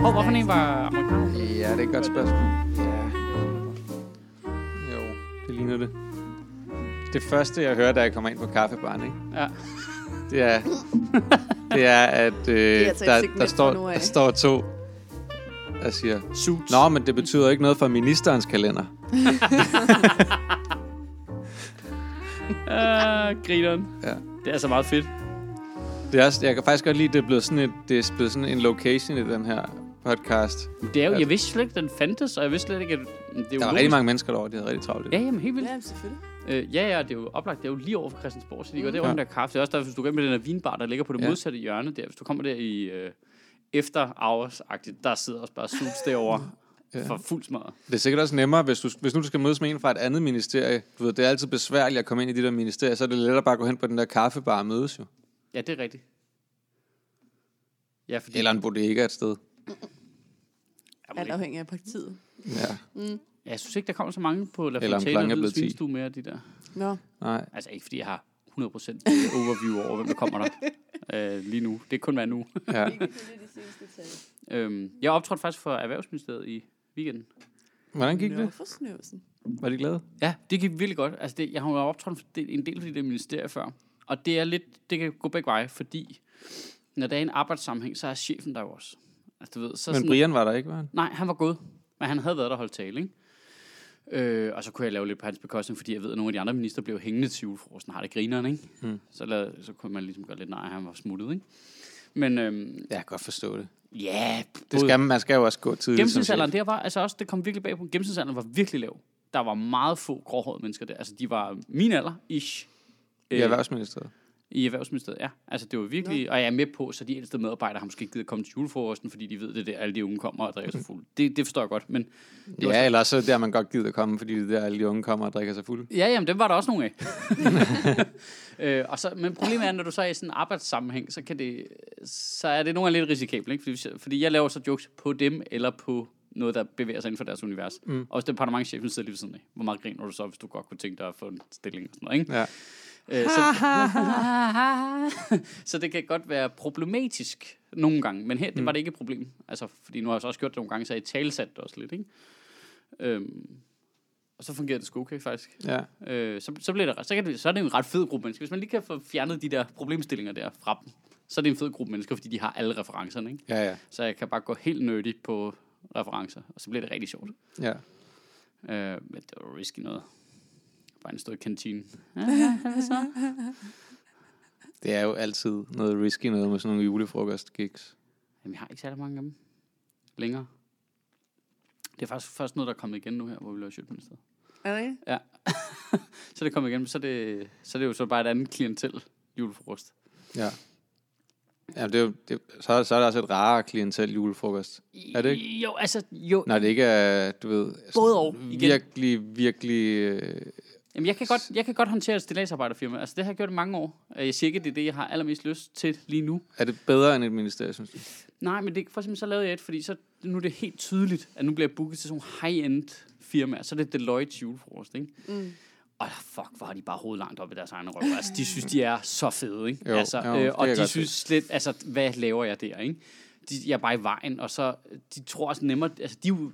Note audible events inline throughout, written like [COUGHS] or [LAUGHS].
Hov, hvorfor en var amerikaner? Ja, det er et godt spørgsmål. Ja. Jo, det ligner det. Det første, jeg hører, da jeg kommer ind på kaffebaren, ikke? Ja. det er, det er at øh, altså et der, segment der, fra står, der står to, der siger, Suits. Nå, men det betyder ikke noget for ministerens kalender. Uh, [LAUGHS] grineren. Ja. Det er så meget fedt. Det er, også- jeg kan faktisk godt lide, at det er blevet sådan, et, det er blevet sådan en location i den her podcast. Det er jo, jeg vidste slet ikke, den fandtes, og jeg vidste slet ikke, at det er Der var logisk. rigtig mange mennesker derovre, de havde rigtig travlt. Ja, jamen helt vildt. Ja, selvfølgelig. Øh, ja, ja, det er jo oplagt. Det er jo lige over for Christiansborg, så de går Mm. derovre Ja. der kaffe. Det er også derfor, hvis du går ind med den der vinbar, der ligger på det Ja. modsatte hjørne der. Hvis du kommer der i øh, efter hours der sidder også bare suits derovre [LAUGHS] Ja. for fuld smadret. Det er sikkert også nemmere, hvis, du, hvis nu du skal mødes med en fra et andet ministerie. Du ved, det er altid besværligt at komme ind i de der ministerier, så er det lettere bare at gå hen på den der kaffebar og mødes jo. Ja, det er rigtigt. Ja, fordi... Eller en bodega et sted. Alt afhængig af partiet. Ja, Ja, jeg synes ikke, der kommer så mange på La Eller om Fontæne klokken er og blevet 10. Svinstue mere, de der. Nå. nej. Altså ikke, fordi jeg har 100% overview over, hvem der kommer der øh, lige nu. Det er kun hver nu. Ja. [LAUGHS] Øhm, jeg optrådte faktisk for Erhvervsministeriet i weekenden. Hvordan gik Nå, det? for snøvsen. Var de glade? Ja, det gik virkelig godt. Altså, det, jeg har jo optrådt for det- en del af de der ministerier før. Og det er lidt, det kan gå begge veje, fordi når der er en arbejdssammenhæng, så er chefen der jo også. Altså, du ved, så Men sådan, Brian var der ikke, var han? Nej, han var gået. Men han havde været der og holdt tale, ikke? Øh, og så kunne jeg lave lidt på hans bekostning, fordi jeg ved, at nogle af de andre minister blev hængende til julefrokosten. Har det grineren, ikke? Hmm. Så, lad, så kunne man ligesom gøre lidt nej, han var smuttet, ikke? Men øhm, Jeg kan godt forstå det. ja, Det skal, man skal jo også gå tidligt Gennemsnitsalderen, der var, altså også, det kom virkelig bag på. Gennemsnitsalderen var virkelig lav. Der var meget få gråhårede mennesker der. Altså, de var min alder, ish. I Øh, Erhvervsministeriet. I Erhvervsministeriet, ja. Altså, det var virkelig... Og jeg er med på, så de ældste medarbejdere har måske ikke givet at komme til julefrokosten, fordi de ved, det er der, alle de unge kommer og drikker sig fuld. Det, det forstår jeg godt, men... Det Ja, eller så er der man godt gider at komme, fordi det er der alle de unge kommer og drikker sig fuld. Ja, jamen, dem var der også nogle af. [LAUGHS] øh, og så, men problemet er, når du så er i sådan en arbejdssammenhæng, så, kan det, så er det nogle gange lidt risikabelt. Ikke? Fordi, fordi jeg laver så jokes på dem, eller på noget, der bevæger sig inden for deres univers. Mm. Og hvis departementchefen sidder lige ved siden af, hvor meget griner du så, hvis du godt kunne tænke dig at få en stilling og sådan noget, ikke? Ja. Øh, så, [LAUGHS] så det kan godt være problematisk nogle gange, men her, det var det ikke et problem. Altså, fordi nu har jeg så også gjort det nogle gange, så jeg talsat det også lidt, ikke? Øhm, og så fungerer det sgu okay, faktisk. Ja. Øh, så, så, bliver det, så, kan det, så er det en ret fed gruppe mennesker. Hvis man lige kan få fjernet de der problemstillinger der fra dem, så er det en fed gruppe mennesker, fordi de har alle referencerne, ikke? Ja, ja. Så jeg kan bare gå helt nerdy på referencer, og så bliver det rigtig sjovt. ja. Øh, men det var risky noget. Bare en stod i kantinen. Det er jo altid noget risky noget med sådan nogle julefrokost-gigs. Jamen, jeg har ikke særlig mange af dem længere. Det er faktisk først noget, der er kommet igen nu her, hvor vi laver Sjøtministeriet. Er det ikke? Ja. [LAUGHS] så er det kommet igen, så er det, så er det jo så bare et andet klientel julefrokost. Ja. Ja, det er jo, det, så, er, så er der også et rarere klientel julefrokost. Er det ikke? Jo, altså, jo. Nej, det ikke er, du ved... Både og, igen. Virkelig, virkelig... Øh, Jamen, jeg kan, godt, jeg kan godt håndtere et stilladsarbejderfirma. Altså, det har jeg gjort i mange år. Øh, Jeg siger ikke, det er det, jeg har allermest lyst til lige nu. er det bedre end et ministerie, synes du? Nej, men det, for eksempel så lavede jeg et, fordi så, nu er det helt tydeligt, at nu bliver jeg booket til sådan nogle high-end firmaer. Så er det Deloitte julefrokost, ikke? Mm. Og fuck, hvor har de bare hovedet langt op i deres egne røv. Altså, de synes, de er så fede, ikke? Jo, altså, jo, det øh, og de synes slet, altså, hvad laver jeg der, ikke? De, jeg er bare i vejen, og så, de tror også nemmere, altså, de er jo,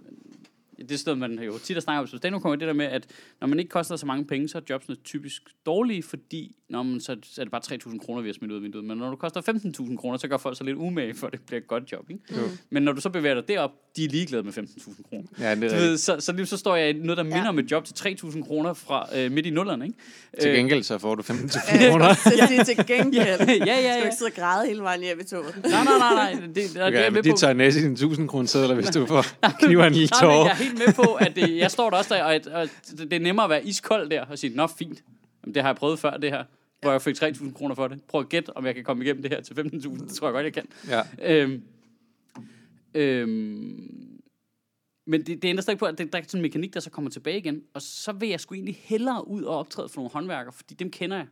det stod man jo tit at snakke om, så det nu kommer det der med, at når man ikke koster så mange penge, så er jobsene typisk dårlige, fordi når man, så, er det bare 3.000 kroner, vi har smidt ud af vinduet. Men når du koster 15.000 kroner, så gør folk så lidt umage, for at det bliver et godt job. Ikke? Jo. Men når du så bevæger dig derop, de er ligeglade med 15.000 kroner. Ja, det Du er ved, rigtigt. så, så, lige så står jeg i noget, der minder Ja. om et job til 3.000 kroner fra øh, midt i nullerne. Ikke? Til Øh, gengæld så får du 15.000 Ja, kroner. det er til gengæld. [LAUGHS] ja, ja, Skal du ja. ikke sidde og græde hele vejen hjem i toget? Nej, nej, nej, nej. Det, Okay, det er med men de tager dine 1000 kroner sædler, hvis du [LAUGHS] får kniver en lille tårer. Helt med på, at det, jeg står der også der, og, at, og det det er nemmere at være iskold der og sige, nå fint, Jamen, det har jeg prøvet før, det her. Hvor jeg fik 3.000 kroner for det. Prøv at gætte, om jeg kan komme igennem det her til 15.000. Det tror jeg godt, jeg kan. Ja. Øhm, øhm, men det, det ændrer stadig på, at det, der er sådan en mekanik, der så kommer tilbage igen. Og så vil jeg sgu egentlig hellere ud og optræde for nogle håndværkere, fordi dem kender jeg.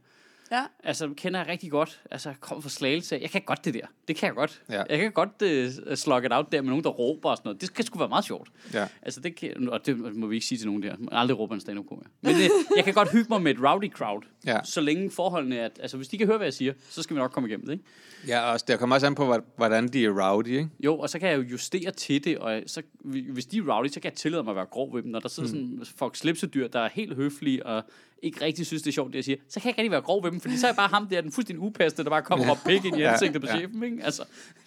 Ja. Altså, kender jeg rigtig godt. Altså, jeg kommer fra Slagelse. Jeg kan godt det der. Det kan jeg godt. Ja. Jeg kan godt uh, slugge it out der med nogen, der råber og sådan noget. Det kan sgu være meget sjovt. Ja. Altså, det kan, og det må vi ikke sige til nogen der. Man aldrig råber en stand up Men det, jeg kan godt hygge mig med et rowdy crowd. Ja. Så længe forholdene er... Altså, hvis de kan høre, hvad jeg siger, så skal vi nok komme igennem det, ikke? Ja, også, det kommer også an på, hvor- hvordan de er rowdy, ikke? Jo, og så kan jeg jo justere til det, og så, hvis de er rowdy, så kan jeg tillade mig at være grov ved dem. Når der sidder mm. sådan folk slipsedyr, der er helt høflige, og ikke rigtig synes, det er sjovt, det jeg siger, så kan jeg ikke rigtig være grov ved dem, fordi så er jeg bare ham der, den fuldstændig upassende, der bare kommer og pik ind i ansigtet på ja. chefen, ikke? Altså,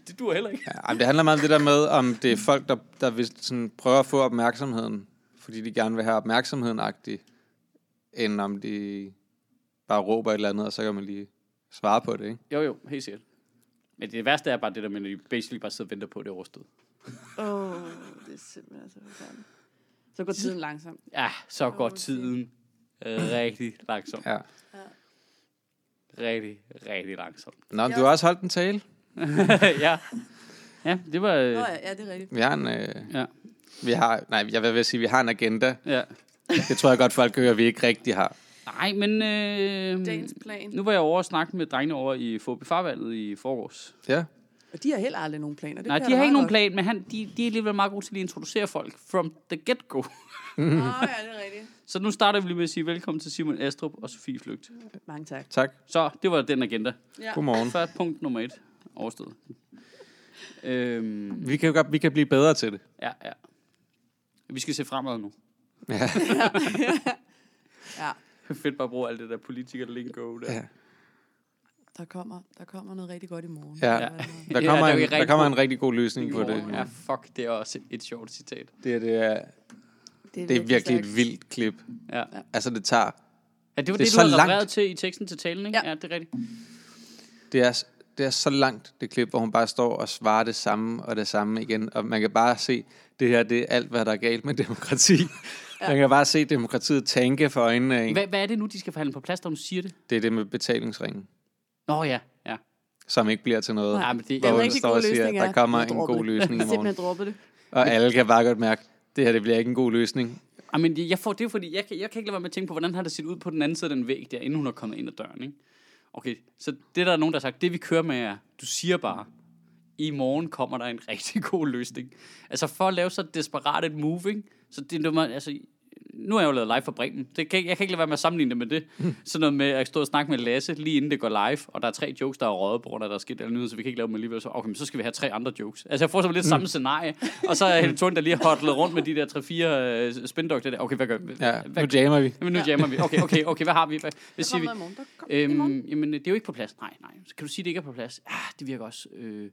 det dur heller ikke. Ja, det handler meget om det der med, om det er folk, der, der vil sådan prøve at få opmærksomheden, fordi de gerne vil have opmærksomheden agtig, end om de bare råber et eller andet, og så kan man lige svare på det, ikke? Jo, jo, helt sikkert. Men det værste er bare det der med, at de basically bare sidder og venter på, at det er overstået. Åh, oh, det er simpelthen så forfærdeligt. Så går tiden langsomt. Ja, så går Okay. tiden øh, rigtig langsomt. Ja. Rigtig, rigtig langsomt. Nå, men Ja. du har også holdt en tale. [LAUGHS] ja. Ja, det var... Nå Øh, ja, ja, det er rigtigt. Vi har en, øh, ja. vi har, nej, jeg vil sige, vi har en agenda. ja. Det tror jeg godt, folk kan høre, vi ikke rigtig har. Nej, men... Øh, Dagens plan. Nu var jeg over og snakke med drengene over i Fobi Farvalget i forgårs. Ja, Og de har heller aldrig nogen planer. Det Nej, de har ikke nogen plan, men han, de, de er alligevel meget gode til at introducere folk from the get-go. [LAUGHS] Åh, ja, det er rigtigt. Så nu starter vi lige med at sige velkommen til Simon Astrup og Sofie Flygt. Mange tak. tak. Så det var den agenda. Ja. Godmorgen. Først punkt nummer et. Overstået. Øhm, Vi kan jo godt, vi kan blive bedre til det. ja, ja. Vi skal se fremad nu. Ja. [LAUGHS] Ja, [LAUGHS] Fedt bare at bruge alt det der politiker lingo der. ja. der kommer, der kommer noget rigtig godt i morgen. Ja. Ja. Der Ja, kommer, der er en, der rigtig kommer god- en rigtig god løsning på det. Ja, fuck, det er også et sjovt citat. Det, er- det, er, det er virkelig stærkt. et vildt klip. Ja. Altså, det tager... Ja, det var Det er det, så du havde langt. refereret til i teksten til talen, ikke? Ja. Ja, det er rigtigt. Det er, det er så langt, det klip, hvor hun bare står og svarer det samme og det samme igen. Og man kan bare se, det her det er alt, hvad der er galt med demokrati. Ja. Man kan bare se demokratiet tænke for øjnene af en. Hvad, hvad er det nu, de skal forhandle på plads, da hun siger det? Det er det med betalingsringen, Nå ja, ja. som ikke bliver til noget. Nej, men det, Det er Hvor en rigtig god siger, løsning, der ja. kommer Jeg en god det. løsning i [LAUGHS] morgen. Simpelthen det. Og alle kan bare godt mærke, det her det bliver ikke en god løsning. Ja, men jeg får, det fordi, jeg, kan- jeg kan ikke lade være med at tænke på, hvordan har det set ud på den anden side af den væg der, inden hun er kommet ind ad døren, ikke? Okay, så det der er nogen, der har sagt, det vi kører med er, du siger bare, i morgen kommer der en [LAUGHS] rigtig god løsning. Altså for at lave så desperat et move, ikke? Så det, må, altså, nu har jeg jo lavet live for Bremen. Det kan, jeg kan ikke lade være med at sammenligne det med det. [LAUGHS] Sådan noget med at stå og snakke med Lasse, lige inden det går live, og der er tre jokes, der er røget på grund af, der er sket alle nyheder, så vi kan ikke lave dem alligevel. Så, okay, men så skal vi have tre andre jokes. Altså jeg får så lidt samme scenarie, og så er Helle Thorne, der lige har hotlet rundt med de der tre-fire uh, spindokter der. Okay, hvad gør vi? Ja, hvad, nu jammer vi. Jamen, nu jammer vi. Okay, okay, okay, hvad har vi? Hvad, hvad siger vi? kommer noget i morgen. Der kommer i morgen. Øhm, jamen, det er jo ikke på plads. Nej, nej. Så kan du sige, at det ikke er på plads? Ja, det virker også... Øh,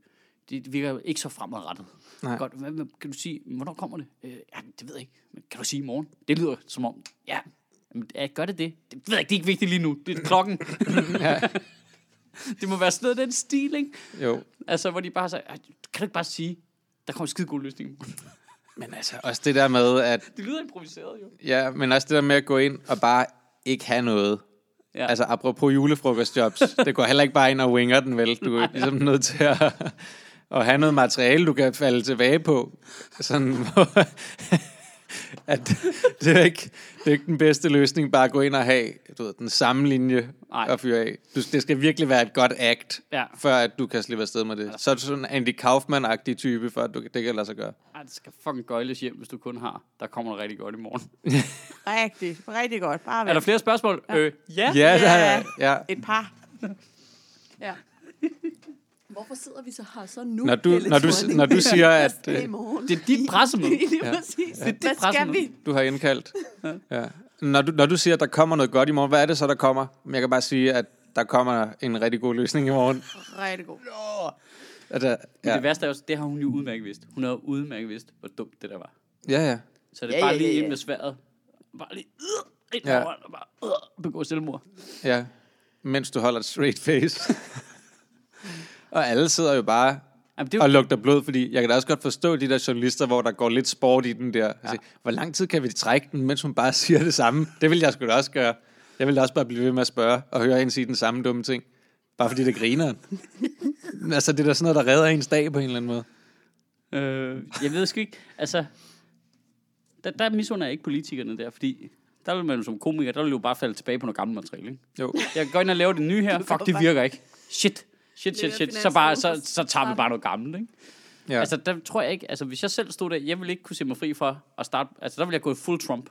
det virker ikke så fremadrettet. Nej. Godt, hvad, hvad, kan du sige, hvornår kommer det? Øh, ja, det ved jeg ikke. Men kan du sige i morgen? Det lyder som om, ja, jamen, ja, gør det det? Det ved jeg ikke, det er ikke vigtigt lige nu. Det er klokken. [LAUGHS] Ja. [LAUGHS] det må være sådan noget den stil, ikke? Jo. Altså, hvor de bare siger, "Ej, kan du ikke bare sige, der kommer en skide god løsning. [LAUGHS] Men altså, også det der med, at det lyder improviseret, jo. Ja, men også det der med at gå ind og bare ikke have noget. Ja. Altså, apropos julefrokostjobs, det går heller ikke bare ind og winger den, vel? Du er ligesom nødt til at, at have noget materiale, du kan falde tilbage på. Sådan, [LAUGHS] at det, er ikke, det er ikke den bedste løsning, bare at gå ind og have du ved, den samme linje Nej. at fyre af. Du, det skal virkelig være et godt act, Ja. før at du kan slippe afsted med det. Så er du sådan en Andy Kaufman-agtig type, for at du, det kan lade sig gøre. Ej, det skal fucking gøjles hjem, hvis du kun har. Der kommer noget rigtig godt i morgen. [LAUGHS] Rigtig, rigtig godt. Bare Er der flere spørgsmål? Ja. Øh, ja. Ja, Ja. ja, ja. Et par. ja. [LAUGHS] Hvorfor sidder vi så her så nu? Når du- når du- når du siger, [LAUGHS] at, øh? Det er dit pressemøde. [LAUGHS] Ja. præcis. Det er dit Hvad skal vi? du har indkaldt. Ja. Når, du, når du siger, at der kommer noget godt i morgen, hvad er det så, der kommer? Men Jeg kan bare sige, at der kommer en rigtig god løsning i morgen. Rigtig god. Der, Men ja. det værste er også, det har hun jo udmærket vidst. Hun har jo udmærket vidst, hvor dumt det der var. ja, ja. Så det er Ja, bare ja, lige ja, ind ja. med sværet. Bare lige øh, ind Ja. og bare øh, begå selvmord. ja. Mens du holder et straight face. [LAUGHS] og alle sidder jo bare Jamen, det er og jo, lugter blod, fordi jeg kan da også godt forstå de der journalister, hvor der går lidt sport i den der. Ja. Altså, hvor lang tid kan vi trække den, mens hun bare [LAUGHS] siger det samme? Det vil jeg sgu da også gøre. Jeg vil da også bare blive ved med at spørge og høre hende sige den samme dumme ting. Bare fordi det griner. [LAUGHS] altså, det er da sådan noget, der redder ens dag på en eller anden måde. øh, jeg ved sgu ikke, altså, der, der misunder jeg ikke politikerne der, fordi der vil man jo som komiker, der vil jo bare falde tilbage på noget gammelt materiale, ikke? Jo. Jeg går ind og laver det nye her, fuck, det virker ikke. Shit, shit, shit, shit. Så, bare, så, så tager vi bare noget gammelt, ikke? Ja. Ja. Altså, der tror jeg ikke, altså hvis jeg selv stod der, jeg ville ikke kunne se mig fri for at starte, altså der ville jeg gå full Trump.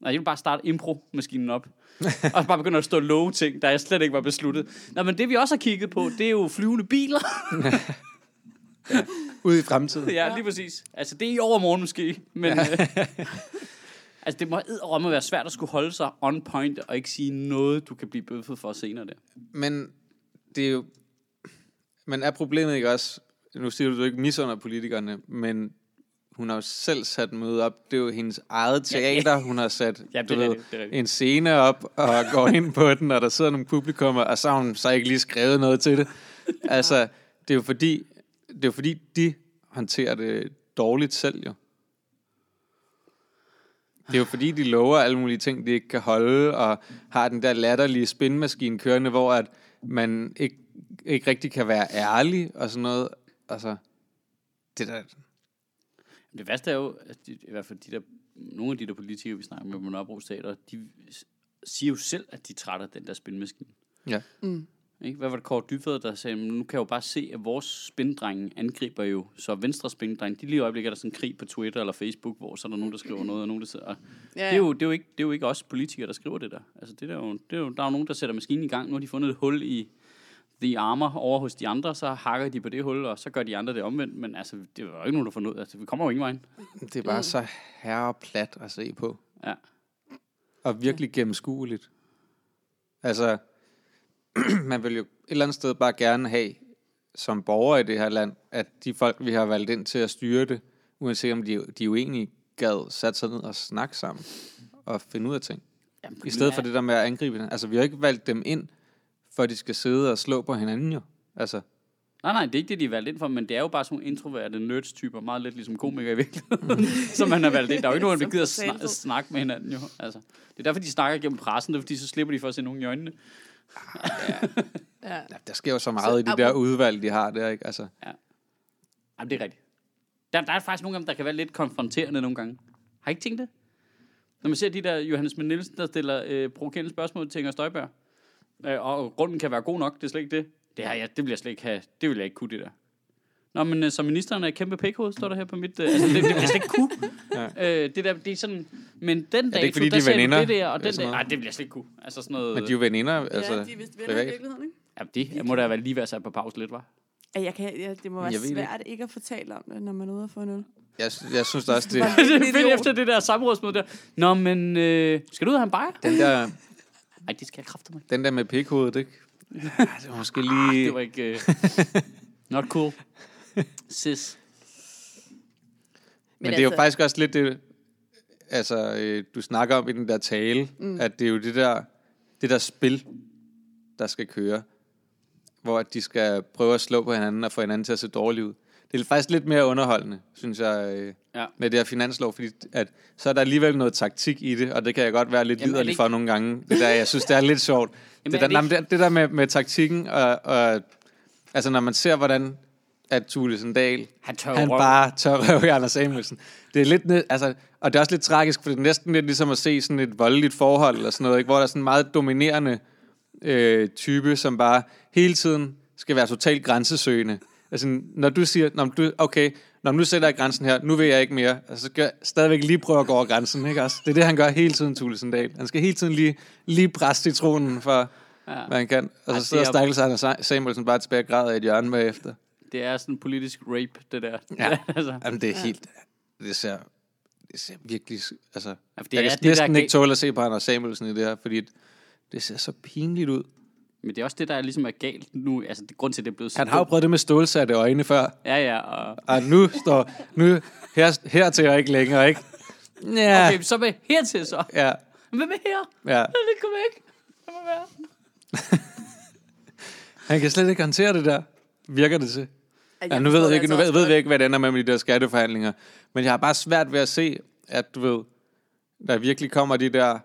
Nej, jeg vil bare starte impro-maskinen op. [LAUGHS] og bare begynde at stå og love ting, der jeg slet ikke var besluttet. Nå, men det vi også har kigget på, det er jo flyvende biler. [LAUGHS] Ude i fremtiden. ja, lige præcis. Altså, det er i overmorgen måske. Men, øh, [LAUGHS] altså, det må edderomme være svært at skulle holde sig on point og ikke sige noget, du kan blive bøffet for senere der. Men det er jo... Men er problemet ikke også... Nu siger du, du ikke misunder politikerne, men hun har jo selv sat møde op. Det er jo hendes eget teater, hun har sat Ja, du det ved, det rigtigt. en scene op og går ind på den, og der sidder nogle publikummer, og så har hun så ikke lige skrevet noget til det. Altså, det er jo fordi, det er jo fordi de håndterer det dårligt selv jo. Det er jo fordi, de lover alle mulige ting, de ikke kan holde, og har den der latterlige spinmaskine kørende, hvor at man ikke, ikke rigtig kan være ærlig og sådan noget. Altså, det der... Det værste er jo, at de, i hvert fald de der, nogle af de der politikere, vi snakker med på Nørrebro Teater, de siger jo selv, at de trætter den der spinmaskine. Ja. Mm. Ikke? Hvad var det Kåre Dybvad, der sagde, "Men nu kan jeg jo bare se, at vores spindrenge angriber jo, så venstre spindrenge, de lige i øjeblikket er der sådan en krig på Twitter eller Facebook, hvor så er der nogen, der skriver noget, og nogen, der sidder. og Ja, Det er, jo, det, er jo ikke, det er jo ikke os politikere, der skriver det der. Altså, det er jo, det er jo, der er jo nogen, der sætter maskinen i gang. Nu har de fundet et hul i The Armor over hos de andre, så hakker de på det hul, og så gør de andre det omvendt. Men altså, det er jo ikke nogen, der noget. Altså, vi kommer jo ingen vej. Det er bare mm. så herreplat at se på. Ja. Og virkelig gennemskueligt. Altså, [CLEARS THROAT] man vil jo et eller andet sted bare gerne have, som borger i det her land, at de folk, vi har valgt ind til at styre det, uanset om de, de jo egentlig gad sat sig ned og snakke sammen og finde ud af ting. Jamen, I stedet for det der med at angribe. Altså, vi har ikke valgt dem ind, for at de skal sidde og slå på hinanden jo. Altså, Nej, nej, det er ikke det, de er valgt ind for, men det er jo bare sådan nogle introverte nerds-typer, meget lidt ligesom komikere i virkeligheden, [LAUGHS] som man har valgt ind. Der er jo ikke nogen, der gider snak, snakke med hinanden, jo. Altså, det er derfor, de snakker gennem pressen, det er fordi, så slipper de for at se nogen i øjnene. Ja. [LAUGHS] ja, der sker jo så meget Så i de der udvalg, de har der, ikke? Altså, Jamen, det er rigtigt. Der, der er faktisk nogle af dem, der kan være lidt konfronterende nogle gange. Har I ikke tænkt det? Når man ser de der Johannes Schmidt Nielsen, der stiller øh, provokerende spørgsmål til Inger Støjberg, øh, og grunden kan være god nok, det er slet ikke det. Det, har jeg, det vil jeg slet ikke have. Det vil jeg ikke kunne, det der. Nå, men øh, så ministeren er et kæmpe pækhoved, står der her på mit... Øh, altså, det, det vil jeg slet ikke kunne. [LAUGHS] ja. øh, det, der, det er sådan... Men den dag, ikke, fordi de der er sagde det der, og den noget? Nej, det vil jeg slet ikke kunne. Altså sådan noget... men de er jo veninder, altså, ja, de er vist venner i privat. virkeligheden, ikke? Ja, det må da være lige være sat på pause lidt, var. Ja, jeg kan, ja, det må være Jeg ved svært ikke at fortælle om det, når man er ude og få en øl. Jeg, jeg synes da også, [LAUGHS] det, det er fedt efter det der samrådsmøde der. Nå, men øh, skal du ud og have en bajer? den der, Nej, det skal jeg kræfte mig. den der med pikhovedet, ikke? [LAUGHS] Ja, det var måske lige... Ah, Det var ikke... Uh, [LAUGHS] not cool. Sis. Men, Men det er jo faktisk også lidt det, altså, øh, du snakker om i den der tale, mm. at det er jo det der, det der spil, der skal køre, hvor at de skal prøve at slå på hinanden og få hinanden til at se dårligt ud. Det er faktisk lidt mere underholdende, synes jeg, øh, Ja. med det her finanslov, fordi at, så er der alligevel noget taktik i det, og det kan jeg godt være lidt er liderlig ikke- for nogle gange. Det der, jeg synes, det er lidt sjovt. [LAUGHS] Jamen, det, er der, det nej, det, det der med, med taktikken, og, og altså når man ser, hvordan at Thulesen Dahl, Han han røv. bare tør røve i Anders Samuelsen. Det er lidt, altså, og det er også lidt tragisk, for det er næsten lidt ligesom at se sådan et voldeligt forhold, eller sådan noget, ikke? hvor der er sådan en meget dominerende øh, type, som bare hele tiden skal være totalt grænsesøgende. Altså, når du siger, når du, okay, når nu sætter jeg grænsen her, nu vil jeg ikke mere, altså, så skal jeg stadigvæk lige prøve at gå over grænsen, ikke også? Det er det, han gør hele tiden, Thulesen Dahl. Han skal hele tiden lige, lige presse citronen for, Ja. hvad han kan. Og så sidder er- Stakkels Anders Samuelsen bare tilbage og græder i et hjørne bagefter. Det er sådan en politisk rape, det der. Ja. [LAUGHS] altså, Jamen, det er helt... Det ser, det ser virkelig... Altså, Ja, det jeg er kan det, der næsten er ikke tåle at se på Anders Samuelsen i det her, fordi det ser så pinligt ud. men det er også det, der er ligesom er galt nu. Altså, det, grund til, at det er blevet så Han har jo prøvet det med stålsatte øjne før, Ja, ja. Og, og nu står... Nu, her, hertil og ikke længere, ikke? Ja, okay, så med hertil så. ja, Hvem er her? ja. Det kom væk. Det må være. [LAUGHS] Han kan slet ikke håndtere det der. Virker det til? Ja, nu ved jeg ikke, nu ved, ved vi ikke, hvad det ender med med de der skatteforhandlinger. Men jeg har bare svært ved at se, at du ved, der virkelig kommer de der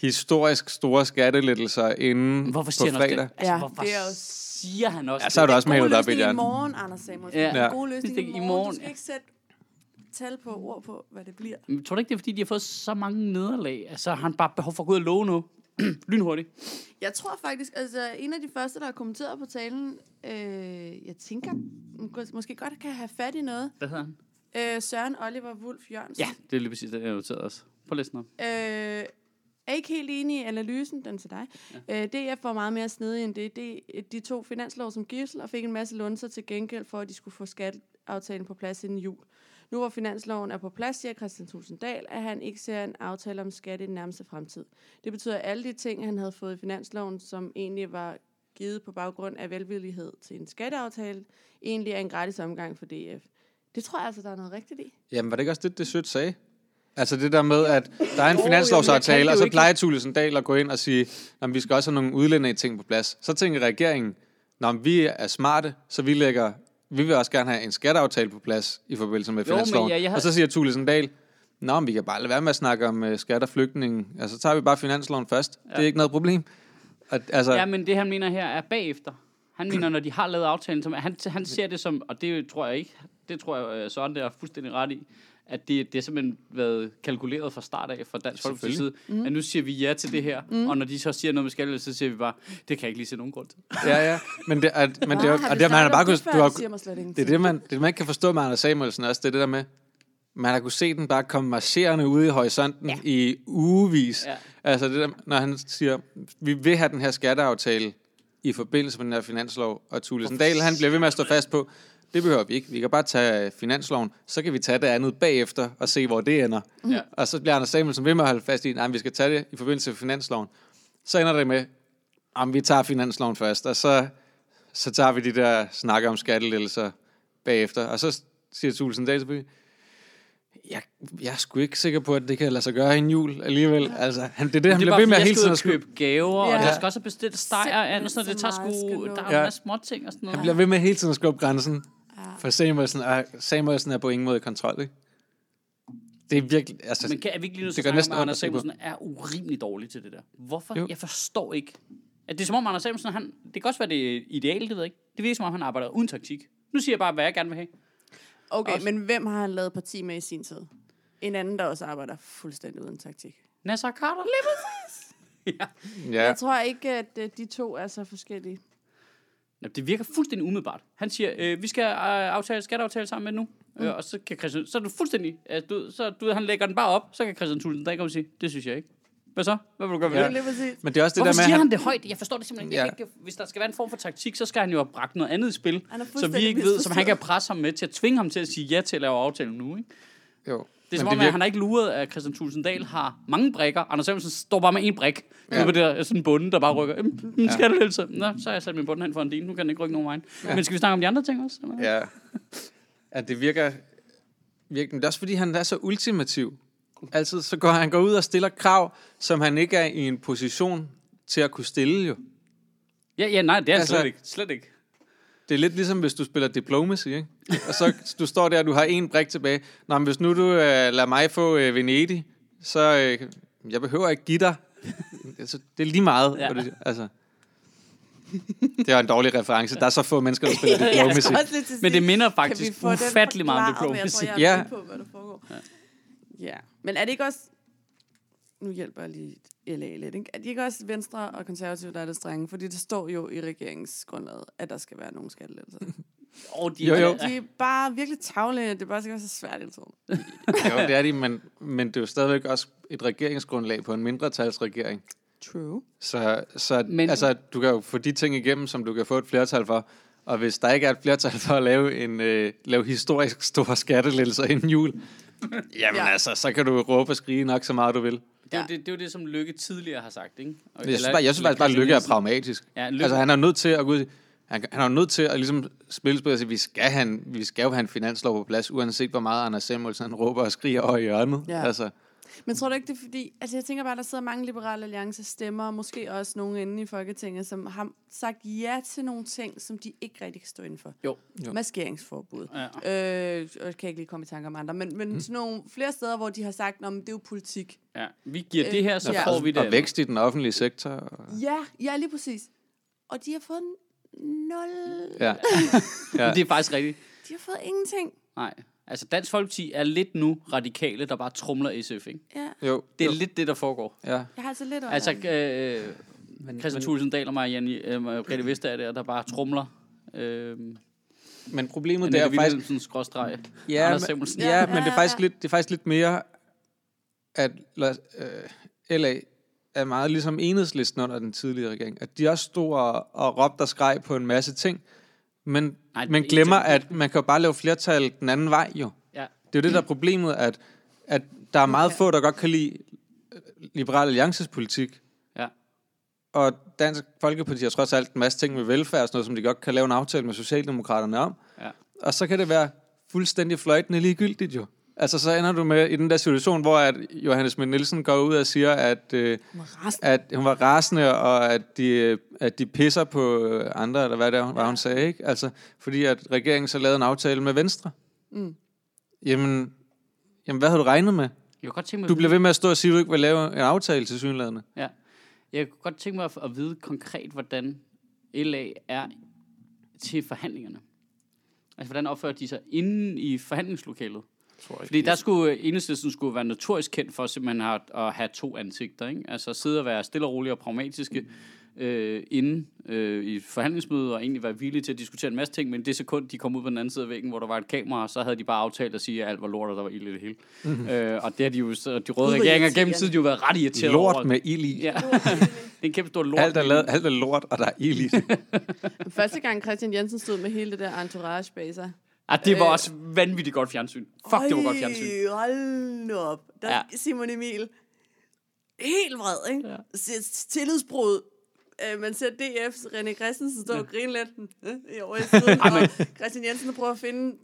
historisk store skattelettelser inden Hvorfor på siger han også fredag. det? Altså, Ja, hvorfor det er siger han også Ja, så er det? du også Den gode op i løsning i morgen, Anders Samuelsen. Ja. Ja. Den gode løsning Det i er i morgen. morgen, Du skal ikke sætte tal på ord på, hvad det bliver. Men tror du ikke, det er, fordi de har fået så mange nederlag? Altså, har han bare behov for at gå ud og love nu? [CLEARS THROAT] Lynhurtigt. Jeg tror faktisk, altså en af de første, der har kommenteret på talen, øh, jeg tænker, mås- måske godt kan have fat i noget. Hvad hedder han? Øh, Søren Oliver Wulf Jørgensen. Ja, det er lige præcis det, jeg noterede også. På listen op. Øh, er ikke helt enig i analysen, den til dig. Ja. Øh, DF var meget mere snedig end det. det. De tog finanslov som gissel og fik en masse lunser til gengæld for, at de skulle få skatteaftalen på plads inden jul. Nu hvor finansloven er på plads, siger Christian Tulsendal, at han ikke ser en aftale om skat i den nærmeste fremtid. Det betyder, at alle de ting, han havde fået i finansloven, som egentlig var givet på baggrund af velvillighed til en skatteaftale, egentlig er en gratis omgang for DF. Det tror jeg altså, der er noget rigtigt i. Jamen, var det ikke også det, det Sødt sagde? Altså det der med, at der er en finanslovsaftale, og så plejer Thulesen Dahl at gå ind og sige, at vi skal også have nogle udlændinge ting på plads. Så tænker regeringen, når vi er smarte, så vi lægger, vi vil også gerne have en skatteaftale på plads i forbindelse med Jo, finansloven. jeg- jeg havde- Og så siger Thulesen Dahl, Nå, men vi kan bare lade være med at snakke om uh, skat og flygtninge. Altså, så tager vi bare finansloven først. Ja. Det er ikke noget problem. Og, altså, Ja, men det han mener her er bagefter. Han mener, når de har lavet aftalen, som, han, han ser det som, og det tror jeg ikke, det tror jeg, øh, Søren der er fuldstændig ret i, at det, det er simpelthen været kalkuleret fra start af fra Dansk Folkeparti's side. Mm. At nu siger vi ja til det her, mm. og når de så siger noget med skattelettelser, så siger vi bare, det kan jeg ikke lige se nogen grund til. ja, ja. Men det, at, men det, er Ah, har det, man har bare kunne, du har, Det siger mig slet Det er det, man, det, man kan forstå med Anders Samuelsen også, det er det der med, man har kunne se den bare komme marcherende ude i horisonten ja. i ugevis. Ja. Altså det der, når han siger, vi vil have den her skatteaftale i forbindelse med den her finanslov, og Thulesen Dahl, han bliver ved med at stå fast på, det behøver vi ikke. Vi kan bare tage finansloven, så kan vi tage det andet bagefter og se, hvor det ender. Ja. Og så bliver Anders Samuelsen ved med at holde fast i, at vi skal tage det i forbindelse med finansloven. Så ender det med, at vi tager finansloven først, og så, så tager vi de der snakker om skattelettelser bagefter. Og så siger Thulesen selvfølgelig, jeg, jeg er sgu ikke sikker på, at det kan lade sig gøre i en jul alligevel. Altså, han, det er det, han det er bliver ved med at hele tiden og at købe gaver, ja. og Ja. jeg skal også have bestilt steg og andet, så det tager sgu, der er Ja. små ting og sådan noget. Han bliver ved med hele tiden at skubbe grænsen Ja. for Samuelsen, og Samuelsen er på ingen måde i kontrol, ikke? Det er virkelig... Altså, Men kan, er vi ikke lige at gør snakke om, at Anders Samuelsen er urimelig dårlig til det der? Hvorfor? Jo. Jo. Jeg forstår ikke. At det er som om Anders Samuelsen, han, det kan også være det ideale, det ved jeg ikke. Det virker som om, han arbejder uden taktik. Nu siger jeg bare, hvad jeg gerne vil have. Okay, Også- men hvem har han lavet parti med i sin tid? En anden, der også arbejder fuldstændig uden taktik. Nasser Carter? Lige præcis. [LAUGHS] ja. ja, Jeg tror ikke, at øh, de to er så forskellige. Nå, det virker fuldstændig umiddelbart. Han siger, øh, vi skal øh, aftale skatteaftale sammen med nu. Mm. Øh, og så kan Christian, så er du fuldstændig, øh, du, så du han lægger den bare op, så kan Christian Thulesen Dahl komme og sige, det synes jeg ikke. Hvad så? Hvad vil du gøre ved Ja. det? Men det er også det Hvorfor der med, siger at han det højt? Jeg forstår det simpelthen Ja. ja. ikke. Hvis der skal være en form for taktik, så skal han jo have bragt noget andet i spil, Han så vi ikke ved, som han kan presse ham med til at tvinge ham til at sige ja til at lave aftalen nu. Ikke? Jo. Det er som om, at han har ikke luret, at Christian Thulesen Dahl har mange brækker. Anders Samuelsen står bare med en brik. Ja. Ja. På det der sådan en bunde, der bare rykker. Øhm, ja. Skattelettelse. Nå, så har jeg sat min bunde hen for en din. Nu kan den ikke rykke nogen vej. Ja. Men skal vi snakke om de andre ting også? eller? Ja. At det virker, virker... Men det er også fordi, han er så ultimativ. Altid så går han går ud og stiller krav, som han ikke er i en position til at kunne stille jo. Ja, ja, nej, det er Altså- altså, slet ikke. Slet ikke. Det er lidt ligesom, hvis du spiller diplomacy, ikke? Og så du står der, og du har en brik tilbage. Nå, men hvis nu du øh, lader mig få øh, Venedig, så øh, jeg behøver ikke give dig. Altså, det er lige meget. Ja. Det, altså. det er en dårlig reference. Der er så få mennesker, der spiller [LAUGHS] diplomacy. Men det minder faktisk ufattelig meget om Jeg tror, diplomacy. jeg er Ja. med på, hvad der foregår. Ja. ja. Men er det ikke også... Nu hjælper jeg lige LA lidt. Ikke? Er det ikke også Venstre og Konservative, der er det strenge? Fordi det står jo i regeringsgrundlaget, at der skal være nogle skattelettelser. [LAUGHS] Oh, de, Jo, jo. De er bare virkelig tavlige. Det er bare være så svært hele tiden. Jo, det er de, men, men det er jo stadigvæk også et regeringsgrundlag på en mindretalsregering. True. Så, så Men- altså, du kan jo få de ting igennem, som du kan få et flertal for. Og hvis der ikke er et flertal for at lave en øh, lave historisk store skattelettelser inden jul, [LAUGHS] jamen Ja. ja. altså, så kan du råbe og skrige nok så meget, du vil. Det er, jo det, det er jo det, som Lykke tidligere har sagt, ikke? Og, Jeg synes, bare, jeg synes faktisk bare, at Lykke er pragmatisk. Ja, Lykke- Altså, han er nødt til at gå ud, han, han er nødt til at ligesom spille spil og sige, vi skal, have en, vi skal jo have en finanslov på plads, uanset hvor meget Anders Samuelsen han råber og skriger over i hjørnet. Ja. Altså, Men tror du ikke, det er fordi... Altså, jeg tænker bare, der sidder mange liberale alliance stemmer, og måske også nogen inde i Folketinget, som har sagt ja til nogle ting, som de ikke rigtig kan stå inden for. Jo. Jo. Maskeringsforbud. Ja. Øh, jeg kan ikke lige komme i tanke om andre, men, men mm. sådan nogle flere steder, hvor de har sagt, at det er jo politik. Ja, vi giver det her, så Ja. får vi det. og vækst i den offentlige sektor. Og, Ja, ja, lige præcis. Og de har fået nul. ja. [LAUGHS] Men Det er faktisk rigtigt. De har fået ingenting. Nej. Altså, Dansk Folkeparti er lidt nu radikale, der bare trumler SF, ikke? Ja, Jo, Det er jo. lidt det, der foregår. Ja. jeg har altså lidt Altså, under- øh, Christian Thulesen Dahl og Marianne øh, Margrethe Vestager der, der bare trumler. Øh, Men problemet det det er er faktisk... Wilhelmsen skråstreg. Ja, Anders men, Samuelsen. ja, Ja, men det er faktisk lidt, det er faktisk lidt mere, at øh, LA er meget ligesom enhedslisten under den tidligere regering. At de også stod og, og råbte og skreg på en masse ting, men, Nej, er glemmer, at man kan jo bare lave flertal den anden vej jo. Ja. Det er jo det, der er problemet, at, at der er meget få, der godt kan lide øh, Liberal Alliances politik. Ja. Og Dansk Folkeparti har trods alt en masse ting med velfærd og sådan noget, som de godt kan lave en aftale med Socialdemokraterne om. Ja. Og så kan det være fuldstændig fløjtende ligegyldigt jo. Altså så ender du med i den der situation, hvor at Johannes Schmidt Nielsen går ud og siger, at, øh, at hun var rasende, og at de, øh, at de pisser på andre, eller hvad det var, hun sagde, ikke? Altså, fordi at regeringen så lavede en aftale med Venstre. Mm. Jamen, jamen, hvad havde du regnet med? Jeg godt tænke mig Du bliver ved med at stå og sige, at du ikke vil lave en aftale til synlædende. Ja. Jeg kunne godt tænke mig at, at vide konkret, hvordan LA er til forhandlingerne. Altså, hvordan opfører de sig inde i forhandlingslokalet? Tror jeg Fordi der skulle enhedslisten skulle være notorisk kendt for simpelthen at, at have to ansigter, ikke? Altså sidde og være stille og rolige og pragmatiske øh, inde øh, i et forhandlingsmøde og egentlig være villige til at diskutere en masse ting, men det sekund, de kom ud på den anden side af væggen, hvor der var et kamera, så havde de bare aftalt at sige, at alt var lort, og der var ild i det hele. Mm-hmm. Øh, og det har de jo, så de røde regeringer gennem tiden jo været ret irriteret Lort over. med ild i. Ja. [LAUGHS] det er en kæmpe stor lort. Alt er, lavet, alt er lort, og der er ild i det. [LAUGHS] [LAUGHS] Første gang Christian Jensen stod med hele det der entourage bag Ah, det var Øh. også vanvittigt godt fjernsyn. Fuck, det var godt fjernsyn. Hold nu op. Der Ja. ja. Simon Emil. Helt vred, ikke? Ja. Ja. Tillidsbrud. Øh, man ser DF's René Christensen stå ja. og grine lidt øh, i over i siden, [LAUGHS] og Christian Jensen prøver at finde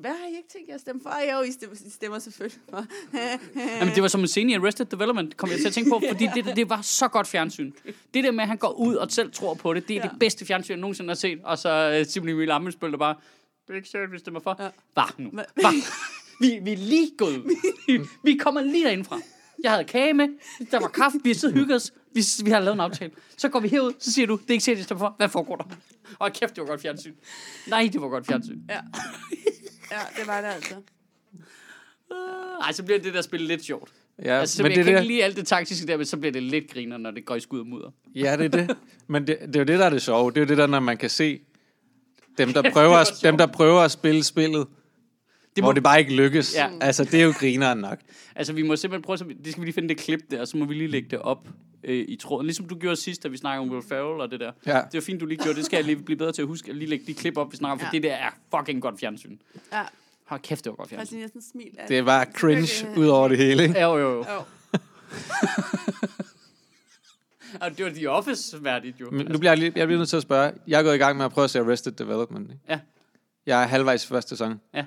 hvad har I ikke tænkt jer at stemme for? Jo, I stemmer, I stemmer selvfølgelig for. [LAUGHS] Jamen, det var som en scene i Arrested Development, kom jeg til at tænke på, fordi det, det var så godt fjernsyn. Det der med, at han går ud og selv tror på det, det er ja. Ja. det bedste fjernsyn, jeg nogensinde har set. Og så uh, Simon Emil Amelsbøl, der bare, det er ikke sikkert, vi stemmer for. Ja. Var nu. Hva- Var. Vi, vi er lige gået [LAUGHS] ud. Vi, kommer lige derindefra. Jeg havde kage med, der var kaffe, vi og hygget os, vi, vi har lavet en aftale. Så går vi herud, så siger du, det er ikke sikkert, jeg stemmer for. Hvad foregår der? Og kæft, det var godt fjernsyn. Nej, det var godt fjernsyn. ja. ja, det var det altså. Ej, så bliver det der spil lidt sjovt. Ja, altså, men jeg det, kan der, ikke lide alt det taktiske der, men så bliver det lidt griner, når det går i skud og mudder. ja, det er det. [LAUGHS] Men det, det er jo det, der er det sjove. Det er jo det der, når man kan se dem, der prøver, at, dem, der prøver at spille spillet, Det hvor må, det bare ikke lykkes. Ja. Altså, det er jo grineren nok. altså, vi må simpelthen prøve, så vi- det skal vi lige finde det klip der, og så må vi lige lægge det op øh, i tråden. Ligesom du gjorde sidst, da vi snakkede om Will Ferrell og det der. Ja. Det var fint, du lige gjorde. Det skal jeg lige blive bedre til at huske. At lige lægge de klip op, vi snakker om, for Ja. det der er fucking godt fjernsyn. Ja, Hold kæft, det var godt fjernsyn. Christian Jensen smil. Er Det var cringe ud over det hele, ikke? Jo, jo, jo. Jo. [LAUGHS] Og det var The Office værdigt jo. Men nu bliver jeg, lige, jeg bliver nødt til at spørge. Jeg er gået i gang med at prøve at se Arrested Development. Ikke? Ja. Jeg er halvvejs i første sæson. Ja.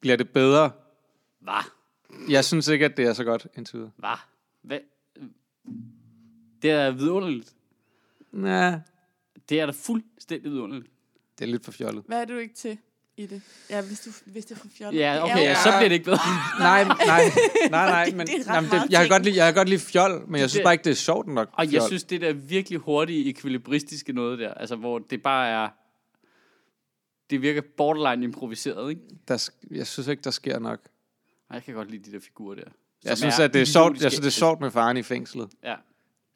Bliver det bedre? Hvad? Jeg synes ikke, at det er så godt indtil videre. Hvad? Hvad? Det er vidunderligt. Nej, Det er da fuldstændig vidunderligt. det er lidt for fjollet. Hvad er du ikke til i det? Ja, hvis, du, hvis det er for fjollet. Ja, er okay, ja, så bliver det ikke bedre. [LAUGHS] Nej, nej, nej, nej, [LAUGHS] men det er jamen, det, jeg, kan godt lide, jeg kan godt lide fjol, men jeg synes Det- bare ikke, det er sjovt nok. Og jeg synes, det der virkelig hurtige ekvilibristiske noget der, altså hvor det bare er, det virker borderline improviseret, ikke? der, jeg synes ikke, der sker nok. Og jeg kan godt lide de der figurer der. Jeg synes, at det er sjovt, jeg synes, det er sjovt med faren i fængslet. Ja.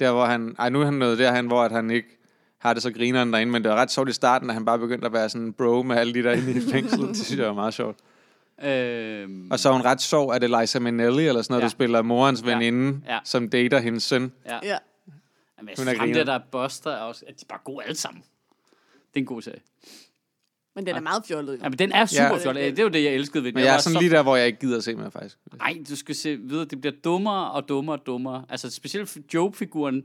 Der, hvor han, ej, nu er han nået derhen, hvor at han ikke har det så grineren derinde, men det var ret sjovt i starten, at han bare begyndte at være sådan en bro med alle de der inde i [LAUGHS] fængslet. Det synes jeg var meget sjovt. Øhm, Og så er hun ret sjov, at Eliza Minnelli, eller sådan noget, Ja. der spiller morens Ja. veninde, Ja. som dater hendes søn. ja. Ja. Jamen, jeg Hun er ham der, der er Buster, er også, at de er bare gode alle sammen. Det er en god serie. Men den er meget fjollet, jo. Ja, men den er super Ja. flot. Det er jo det, jeg elskede ved den. Men jeg er var sådan så lige der, hvor jeg ikke gider at se mere, faktisk. Nej, du skal se videre. Det bliver dummere og dummere og dummere. Altså, specielt Job-figuren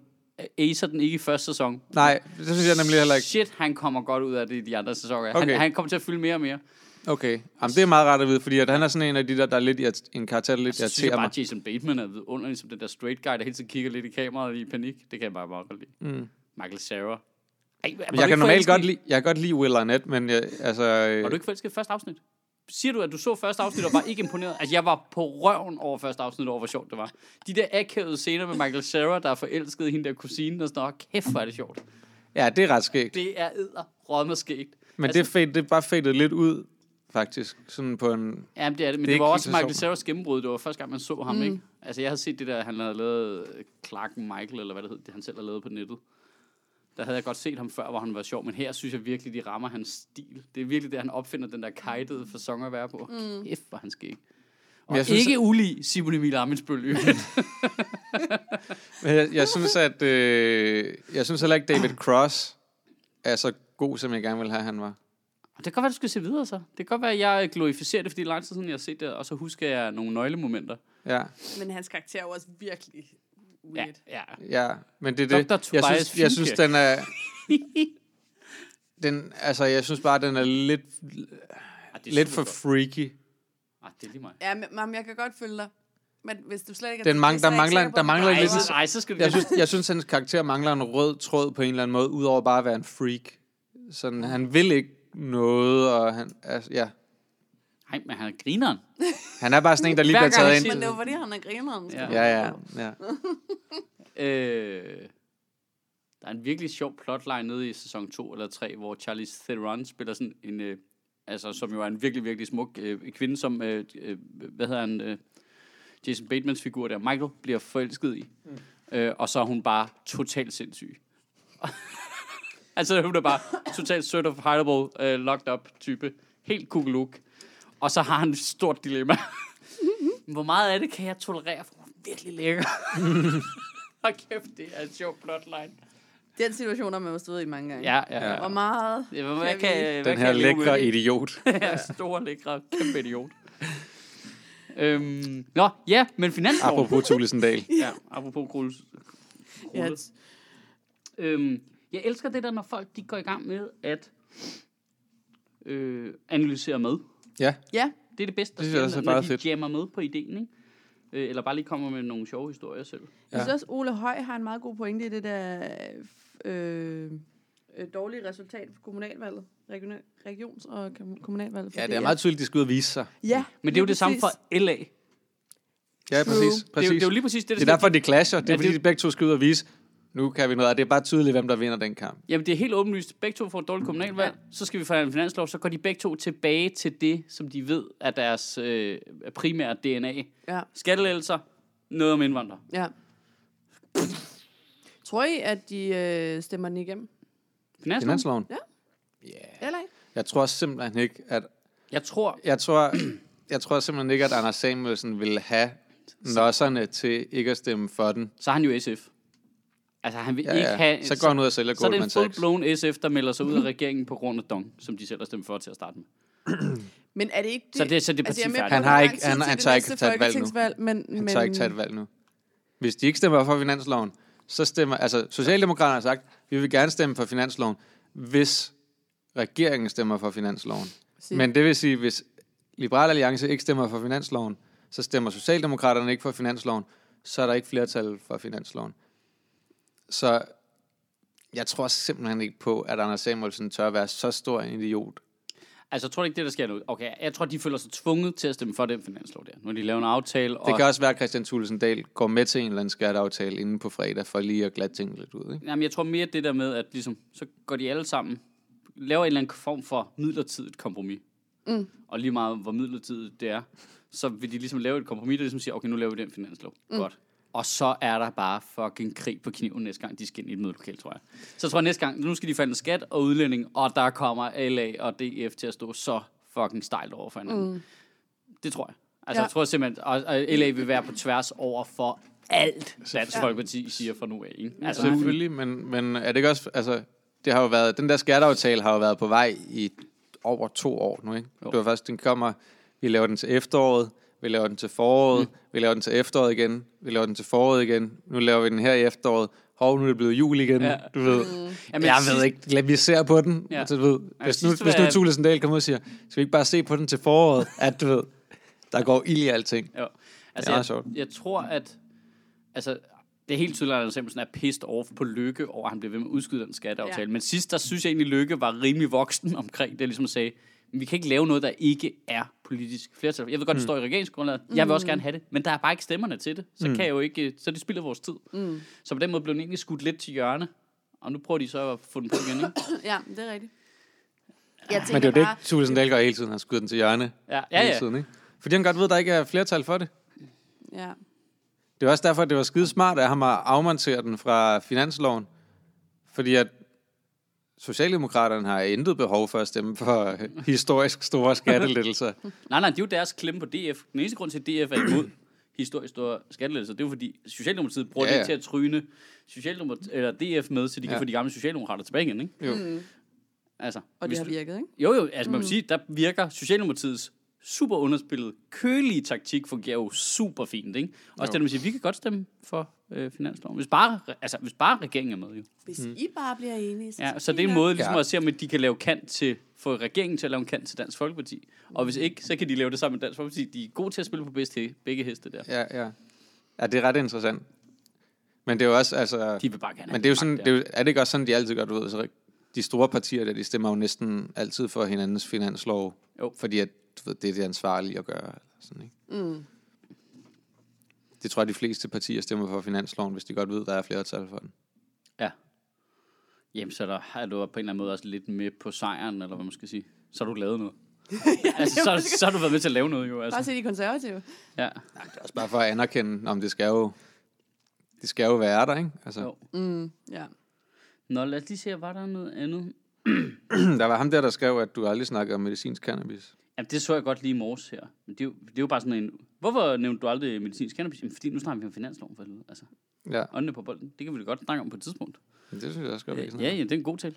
acer den ikke i første sæson. Nej, det synes jeg nemlig heller ikke. Shit, han kommer godt ud af det i de andre sæsoner. Okay. Han, han kommer til at fylde mere og mere. Okay, Jamen, det er meget rart at vide, fordi at han er sådan en af de der, der er lidt irrit- en karakter, der lidt Så synes jeg irriterer bare, mig. at Jason Bateman er vidunderlig som den der straight guy, der hele tiden kigger lidt i kameraet i panik. Det kan jeg bare meget godt lide. Mm. Michael Cera. Ej, Men jeg kan normalt godt i- lide, jeg kan godt lide Will Arnett, men jeg, altså... øh, Var du ikke forelsket i første afsnit? Siger du, at du så første afsnit og var ikke imponeret? Altså, jeg var på røven over første afsnit over, hvor sjovt det var. De der akavede scener med Michael Cera, der er forelsket i hende der kusine og sådan noget. Kæft, hvor er det sjovt. Ja, det er ret skægt. Det er æder rådme skægt. Men altså- det, fade, det er bare fadet lidt ud, faktisk. Sådan på en... Ja, det er det. Men Det det, var også Michael. Ceras gennembrud. Det var første gang, man så ham, mm. ikke? Altså, jeg havde set det der, han havde lavet Clarken Michael, eller hvad det hed, det han selv har lavet på nettet. Der havde jeg godt set ham før, hvor han var sjov, men her synes jeg virkelig, de rammer hans stil. Det er virkelig det, han opfinder den der kajtede fasong at være på. Mm. Kæft, hvor han skæg. Og jeg synes- ikke ulig Simon Emil øvrigt. [LAUGHS] Men jeg, jeg synes, at... Øh, jeg synes heller ikke, David Cross er så god, som jeg gerne vil have, han var. det kan godt være, du skal se videre så. Det kan godt være, at jeg glorificerer det, fordi det er lang tid siden, jeg har set det, og så husker jeg nogle nøglemomenter. Ja, Men hans karakter er jo også virkelig weird. ja. ja. Men det er det. Dr. Jeg synes, jeg synes, den er... [LAUGHS] Den, altså, jeg synes bare, den er lidt, Ah, det er lidt for godt. freaky. Ah, det er lige mig. Ja, men, mam, jeg kan godt følge dig. Men hvis du slet ikke er Den mang- der er mangler- der mangler Ej, lidt- så, ej, så skal du... Jeg synes, jeg synes, hans karakter mangler en rød tråd på en eller anden måde, udover bare at være en freak. Sådan, han vil ikke noget, og han, altså, ja. Nej, men han er grineren. Han er bare sådan en, der lige bliver taget ind. Men det var fordi, han er grineren. Ja. Ja, ja, ja. Øh, der er en virkelig sjov plotline nede i sæson 2 eller 3, hvor Charlie Theron spiller sådan en, øh, altså som jo er en virkelig, virkelig smuk øh, kvinde, som, øh, øh, hvad hedder han, øh, Jason Batemans figur der, Michael, bliver forelsket i. Mm. Øh, og så er hun bare totalt sindssyg. [LAUGHS] altså hun er bare totalt certifiable, øh, locked up type. Helt kugeluk. Og så har han et stort dilemma. [LAUGHS] Hvor meget af det kan jeg tolerere, for er virkelig lækker. [LAUGHS] Hold kæft, det er en sjov plotline. Den situation har man jo stået i mange gange. Ja, ja, ja. Hvor meget ja hvad, hvad kan kan, hvad Den kan her med lækre det? idiot. [LAUGHS] ja, store, lækre, kæmpe idiot. øhm, nå, ja, men finansloven. Apropos Tulesendal. Ja, apropos Gruls. Ja. Øhm, jeg elsker det der, når folk de går i gang med at øh, analysere med. Ja, ja, Det er det bedste, der Det sker, også er når de jammer med på ideen, ikke? Øh, eller bare lige kommer med nogle sjove historier selv. Jeg synes Ja. også, Ole Høj har en meget god pointe i det der øh, øh, dårlige resultat for kommunalvalget. Region, regions- og kom- kommunalvalget. for ja det er meget tydeligt, de skal ud og vise sig. Ja, Men det er jo det samme præcis. for LA. Ja, True. præcis. Det er, præcis. jo, det er jo lige præcis det, der Det er derfor, de clasher. Det er Ja, fordi, det- de begge to skal ud og vise, nu kan vi noget. Og det er bare tydeligt, hvem der vinder den kamp. Jamen, det er helt åbenlyst. Begge to får et dårligt kommunalvalg. Så skal vi forhandle en finanslov. Så går de begge to tilbage til det, som de ved er deres øh, primære DNA. Ja, Skattelettelser, noget om indvandrere. ja. Tror I, at de øh, stemmer den igennem? Finanslov? Finansloven? Ja. Ja. Eller ikke? Jeg tror simpelthen ikke, at... Jeg tror, Jeg tror, jeg tror simpelthen ikke, at Anders Samuelsen ville have nosserne til ikke at stemme for den. så er han jo SF. Altså, han vil Ja, ikke ja. have... Så går han ud og sælger så er det Goldman en Sachs. full-blown SF, der melder sig ud af regeringen på grund af Dong, som de selv har stemt for til at starte med. Men er det ikke det? Så det, så det er Altså, med. Han der har ikke- han- han tør ikke næste tage et valg nu. Men, Han men, tør ikke tage et valg nu. Hvis de ikke stemmer for finansloven, så stemmer... Altså, Socialdemokraterne har sagt, vi vil gerne stemme for finansloven, hvis regeringen stemmer for finansloven. Sig. Men det vil sige, hvis Liberal Alliance ikke stemmer for finansloven, så stemmer Socialdemokraterne ikke for finansloven, så er der ikke flertal for finansloven. Så jeg tror simpelthen ikke på, at Anders Samuelsen tør være så stor en idiot. Altså, jeg tror ikke, det er der sker nu. Okay, jeg tror, de føler sig tvunget til at stemme for den finanslov der. Nu har de lavet en aftale, og... Det kan også være, at Christian Thulesen Dahl går med til en eller anden skatteaftale inden på fredag, for lige at glatte tingene lidt ud. Ikke? Jamen, jeg tror mere det der med, at ligesom, så går de alle sammen, laver en eller anden form for midlertidigt kompromis. Mm. Og lige meget, hvor midlertidigt det er, så vil de ligesom lave et kompromis, der ligesom siger, okay, nu laver vi den finanslov. Mm. Godt. Og så er der bare fucking krig på kniven næste gang, de skal ind i et mødelokale, tror jeg. Så jeg tror næste gang, nu skal de forhandle skat og udlænding, og der kommer LA og DF til at stå så fucking stejlt over for hinanden. Mm. Det tror jeg. Altså, Ja. jeg tror simpelthen, og, og LA vil være på tværs over for alt, Dansk Folkeparti siger fra nu af. Ikke? Altså, Selvfølgelig, men, men er det ikke også... Altså, det har jo været, den der skatteaftale har jo været på vej i over to år nu, ikke? Jo. Det var først, den kommer, vi laver den til efteråret, vi laver den til foråret, mm. vi laver den til efteråret igen, vi laver den til foråret igen, nu laver vi den her i efteråret, hov, nu er det blevet jul igen, Ja. du ved. Mm. Jamen, jeg sidst- ved ikke, lad vi ser på den, Ja. altså, du ved, hvis, nu, sidst hvis nu Thulesen Dahl kommer ud og siger, skal vi ikke bare se på den til foråret, [LAUGHS] at du ved, der går ild i alting. Jo. Altså, Det er jeg, sjovt. jeg tror, at... Altså, det er helt tydeligt, at Anders Samuelsen er pissed off på Lykke, over at han blev ved med at udskyde den skatteaftale. Ja. Men sidst, der synes jeg egentlig, Lykke var rimelig voksen omkring det, ligesom at sige, vi kan ikke lave noget, der ikke er politisk flertal. Jeg ved godt, det står i regeringsgrundlaget. Jeg vil også gerne have det, men der er bare ikke stemmerne til det. Så kan jeg jo ikke, så det spilder vores tid. Mm. Så på den måde blev den egentlig skudt lidt til hjørne. Og nu prøver de så at få den på igen, ikke? [COUGHS] Ja, det er rigtigt. Jeg Men det er jo det, bare, Thulesen Dahl gør hele tiden, han skyder den til hjørne Ja, ja, hele ja. tiden, ikke? Fordi han godt ved, at der ikke er flertal for det. Ja. Det er også derfor, at det var skide smart af ham at afmontere den fra finansloven. Fordi at Socialdemokraterne har intet behov for at stemme for [LAUGHS] historisk store skattelettelser. Nej, nej, det er jo deres klemme på DF. Den eneste grund til, at DF er imod [CLEARS THROAT] historisk store skattelettelser, det er jo fordi Socialdemokratiet bruger Ja, ja, det til at tryne Socialdemokrat eller DF med, så de kan Ja. få de gamle socialdemokrater tilbage igen, ikke? Jo. Mm. Altså, Og det har virket, ikke? Jo, jo, altså man vil sige, der virker Socialdemokratiets super underspillet, kølige taktik fungerer jo super fint, ikke? Også Jo. det, man siger, vi kan godt stemme for øh, finansloven. Hvis bare, altså, hvis bare regeringen er med, jo. Hvis I bare bliver enige, så, Ja, så det er en måde ligesom Ja. at se, om de kan lave kant til, få regeringen til at lave en kant til Dansk Folkeparti. Og hvis ikke, så kan de lave det sammen med Dansk Folkeparti. De er gode til at spille på bedste, begge heste der. Ja, ja. Ja, det er ret interessant. Men det er jo også, altså... De vil bare gerne have Men det er jo magt sådan, det er, jo, er det ikke også sådan, de altid gør, du ved, så de store partier der, de stemmer jo næsten altid for hinandens finanslov, Jo. fordi at, du ved, det er det ansvarlige at gøre. Sådan, ikke? Mm. Det tror jeg, de fleste partier stemmer for finansloven, hvis de godt ved, der er flertal for den. Ja. Jamen, så der, er du på en eller anden måde også lidt med på sejren, eller hvad man skal sige. Så har du lavet noget. [LAUGHS] altså, så, så har du været med til at lave noget, jo. Bare Altså. se de konservative. Ja. Nej, det er også bare for at anerkende, om det skal jo, det skal jo være der, ikke? Altså, Jo. Mm. Ja. Nå, lad os lige se, var der noget andet? [CLEARS THROAT] der var ham der, der skrev, at du aldrig snakker om medicinsk cannabis. Jamen, det så jeg godt lige i morges her. Men det er, jo, det er jo bare sådan en... Hvorfor nævnte du aldrig medicinsk cannabis? Jamen, fordi nu snakker vi om finansloven for helvede. Altså, Ja, åndene på bolden. Det kan vi da godt snakke om på et tidspunkt. det synes jeg også godt, vi Ja, kan ja, det er en god tale.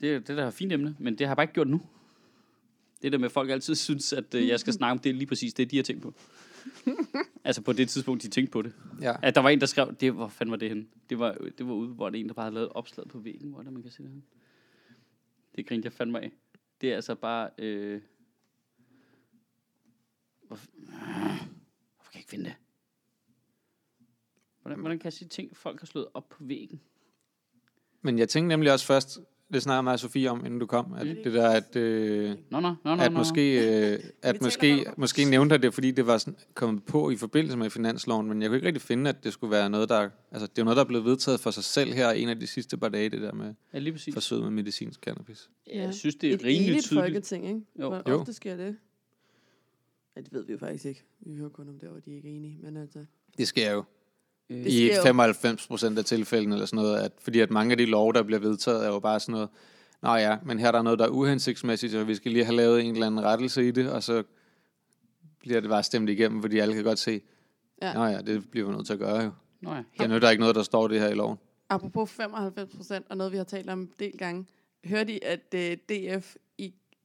Det er det er da et fint emne, men det har jeg bare ikke gjort nu. Det der med, at folk altid [LAUGHS] synes, at øh, jeg skal snakke om det, er lige præcis det, de har tænkt på. [LAUGHS] altså på det tidspunkt, de tænkte på det. Ja. At der var en, der skrev, det, hvor fanden var det henne? Det var, det var ude, hvor der en, der bare havde lavet et opslag på væggen. Hvor er det, man kan se det henne? Det grinte jeg fandme af. Det er altså bare... Øh... Hvorfor... Hvorfor kan jeg ikke finde det? Hvordan, hvordan kan jeg sige ting, folk har slået op på væggen? Men jeg tænkte nemlig også først, det snakker mig og Sofie om, inden du kom, at Mm. det der, at, øh, Nå, nå, nå, nå, at måske, øh, [LAUGHS] at måske, måske nævnte det, fordi det var sådan, kommet på i forbindelse med finansloven, men jeg kunne ikke rigtig finde, at det skulle være noget, der, altså det er noget, der er blevet vedtaget for sig selv her en af de sidste par dage, det der med Ja, lige præcis. forsøget med medicinsk cannabis. Ja, jeg synes, det er Et rimelig tydeligt. folketing, ikke? Jo. Hvor Jo. ofte sker det? Ja, det ved vi jo faktisk ikke. Vi hører kun om der, hvor de ikke er enige. Men altså, Det sker jo Øh, Det i sker jo. 95 procent af tilfældene, eller sådan noget, at, fordi at mange af de love, der bliver vedtaget, er jo bare sådan noget, Nå ja, men her er der noget, der er uhensigtsmæssigt, og vi skal lige have lavet en eller anden rettelse i det, og så bliver det bare stemt igennem, fordi alle kan godt se, Ja. Nå ja, det bliver vi nødt til at gøre jo. Nå ja. Der nytter ikke noget, der står det her i loven. apropos 95 procent, og noget vi har talt om en del gange. Hørte I, at uh, DF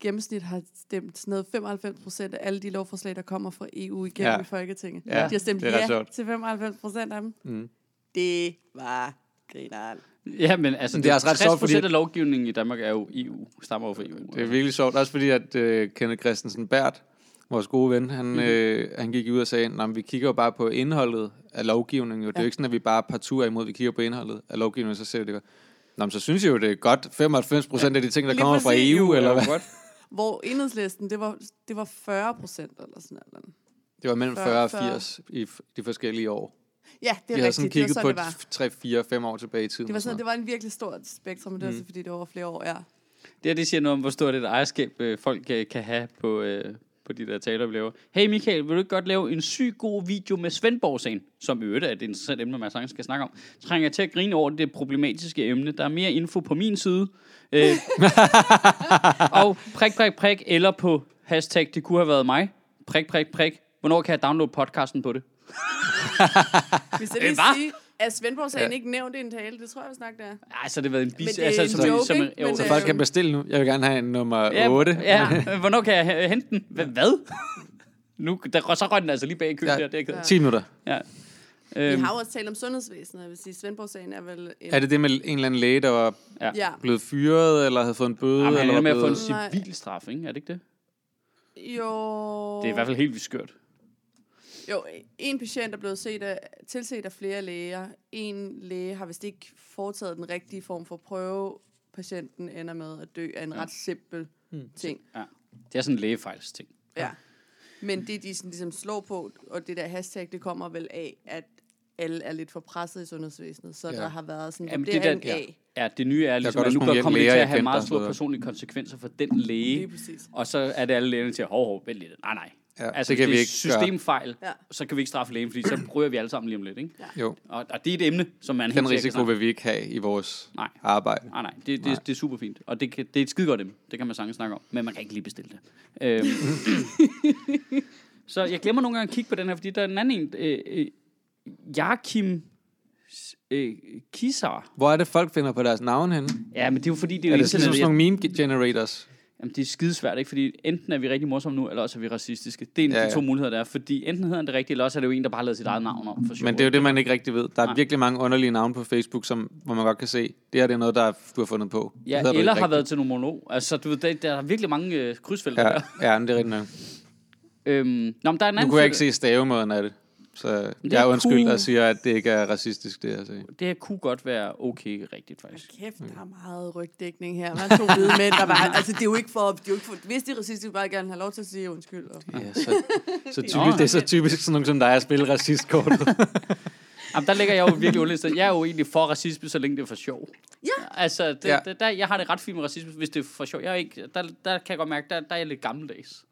gennemsnit har stemt sådan noget 95 procent af alle de lovforslag, der kommer fra EU igennem Ja. i Folketinget? Ja, de har stemt er ja sjovt. til 95 procent af dem. Mm. Det var grineren. Ja, men altså, Men det er også ret 60 sjovt, fordi- procent af lovgivningen i Danmark er jo EU, stammer jo fra EU. Det er virkelig sjovt, også fordi at uh, Kenneth Christensen Bært, vores gode ven, han, mm-hmm. øh, han gik ud og sagde, at vi kigger jo bare på indholdet af lovgivningen. Jo. Det er Ja. jo ikke sådan, at vi bare partout er imod, vi kigger på indholdet af lovgivningen, så ser vi det godt. Nå, men så synes jeg jo, det er godt 95 procent af de ting, der Lige kommer fra præcis. EU, eller er hvad? godt. Hvor enhedslisten, det var, det var 40 procent eller sådan noget. Det var mellem 40 40 og 80 i f- de forskellige år. Ja, det Vi er sådan rigtigt. Det var kigget sådan, på det var. 3, 4, 5 år tilbage i tiden. Det var, sådan, sådan det var en virkelig stort spektrum, men det var Mm. så, fordi det var over flere år, ja. Det her, det siger noget om, hvor stort et ejerskab øh, folk øh, kan have på, øh, på de der taler, vi laver. Hey Michael, vil du ikke godt lave en syg god video med Svendborg-sagen, som i øvrigt er et interessant emne, man sagtens skal snakke om. Trænger jeg til at grine over det problematiske emne. Der er mere info på min side. Øh, [LAUGHS] og prik, prik, prik, eller på hashtag, det kunne have været mig. Prik, prik, prik. Hvornår kan jeg downloade podcasten på det? Hvis jeg Øh, lige sige, at Svendborg-sagen Ja. ikke nævnt i en tale, det tror jeg, vi snakker der. Ej, så har det været en bis... Men det er en som, joke, som, jo, Men, Så øh, folk kan bestille nu. Jeg vil gerne have en nummer ja, 8. Ja, [LAUGHS] hvornår kan jeg he- hente den? Hva- Hvad? [LAUGHS] Nu, der, så røg den altså lige bag i køen Ja. der. Det er, ikke- Ja. 10 minutter. ja. Vi Øhm, har jo også talt om sundhedsvæsenet. Jeg vil sige, Svendborg-sagen er vel... En, Er det det med en eller anden læge, der var ja. Blevet fyret, eller havde fået en bøde? Jamen, han eller med var at få en. Nej. civil straf, ikke? Er det ikke det? Jo... Det er i hvert fald helt vildt skørt. Jo, en patient er blevet set af, tilset af flere læger. En læge har vist ikke foretaget den rigtige form for prøve. Patienten ender med at dø af en Ja. ret simpel Hmm. ting. Det er sådan en lægefejlsting. Ja. Men det, de sådan, ligesom slår på, og det der hashtag, det kommer vel af, at alle er lidt for presset i sundhedsvæsenet, så Ja. ja. der har været sådan en Jamen, det der- af. Ja, det nye er ligesom, at nu kommer det til at have meget store personlige konsekvenser for den læge. præcis. Og så er det alle lægerne til, hov, hov, vent lidt. Nej, nej. Ja, Altså, det kan hvis vi det ikke er gøre. systemfejl, Ja. så kan vi ikke straffe lægen, fordi så [CLEARS THROAT] ryger vi alle sammen lige om lidt, ikke? Jo, Og, og det er et emne, som man den helt risiko vil vi ikke have i vores Nej. arbejde. Nej, nej, det, Nej. det, det er super fint. Og det, kan, det er et skide godt emne. Det kan man sagtens snakke om. Men man kan ikke lige bestille det. Øhm. [LAUGHS] så jeg glemmer nogle gange at kigge på den her, fordi der er en anden en. Øh, øh, Joachim øh, Kisar. Hvor er det, folk finder på deres navn henne? Ja, men det er jo fordi, det er Er jo det sådan internet. nogle meme generators? Jamen, det er skidesvært, ikke? Fordi enten er vi rigtig morsomme nu, eller også er vi racistiske. Det er en af Ja, de ja. to muligheder, der er. Fordi enten hedder han det rigtigt, eller også er det jo en, der bare har lavet sit eget navn om. For sjov. Men det er jo det, man ikke rigtig ved. Der er Nej. virkelig mange underlige navne på Facebook, som, hvor man godt kan se, det her det er noget, der du har fundet på. Ja, eller har rigtigt. været til nogle monolog. Altså, du ved, der, der er virkelig mange øh, krydsfelter Ja, der. ja, men det er rigtigt nok. Øhm, nå, men der er en Nu anden kunne jeg ikke se stavemåden af det. Så det jeg er undskyld, cool. der siger, at det ikke er racistisk, det jeg siger. Det her kunne godt være okay rigtigt, faktisk. Kæft, der er meget rygdækning her. Man to hvide mænd, der bare... Altså, det er jo ikke for... Det er jo ikke for hvis de er racistiske, bare gerne have lov til at sige undskyld. Og, Ja, så, så [LAUGHS] typisk, det er så typisk sådan nogen som dig at spille racistkortet. [LAUGHS] Jamen, der ligger jeg jo virkelig underlistet. Jeg er jo egentlig for racisme, så længe det er for sjov. Ja. Altså, det, Ja. ja. Der, jeg har det ret fint med racisme, hvis det er for sjov. Jeg er ikke, der, der kan jeg godt mærke, der, der er jeg lidt gammeldags.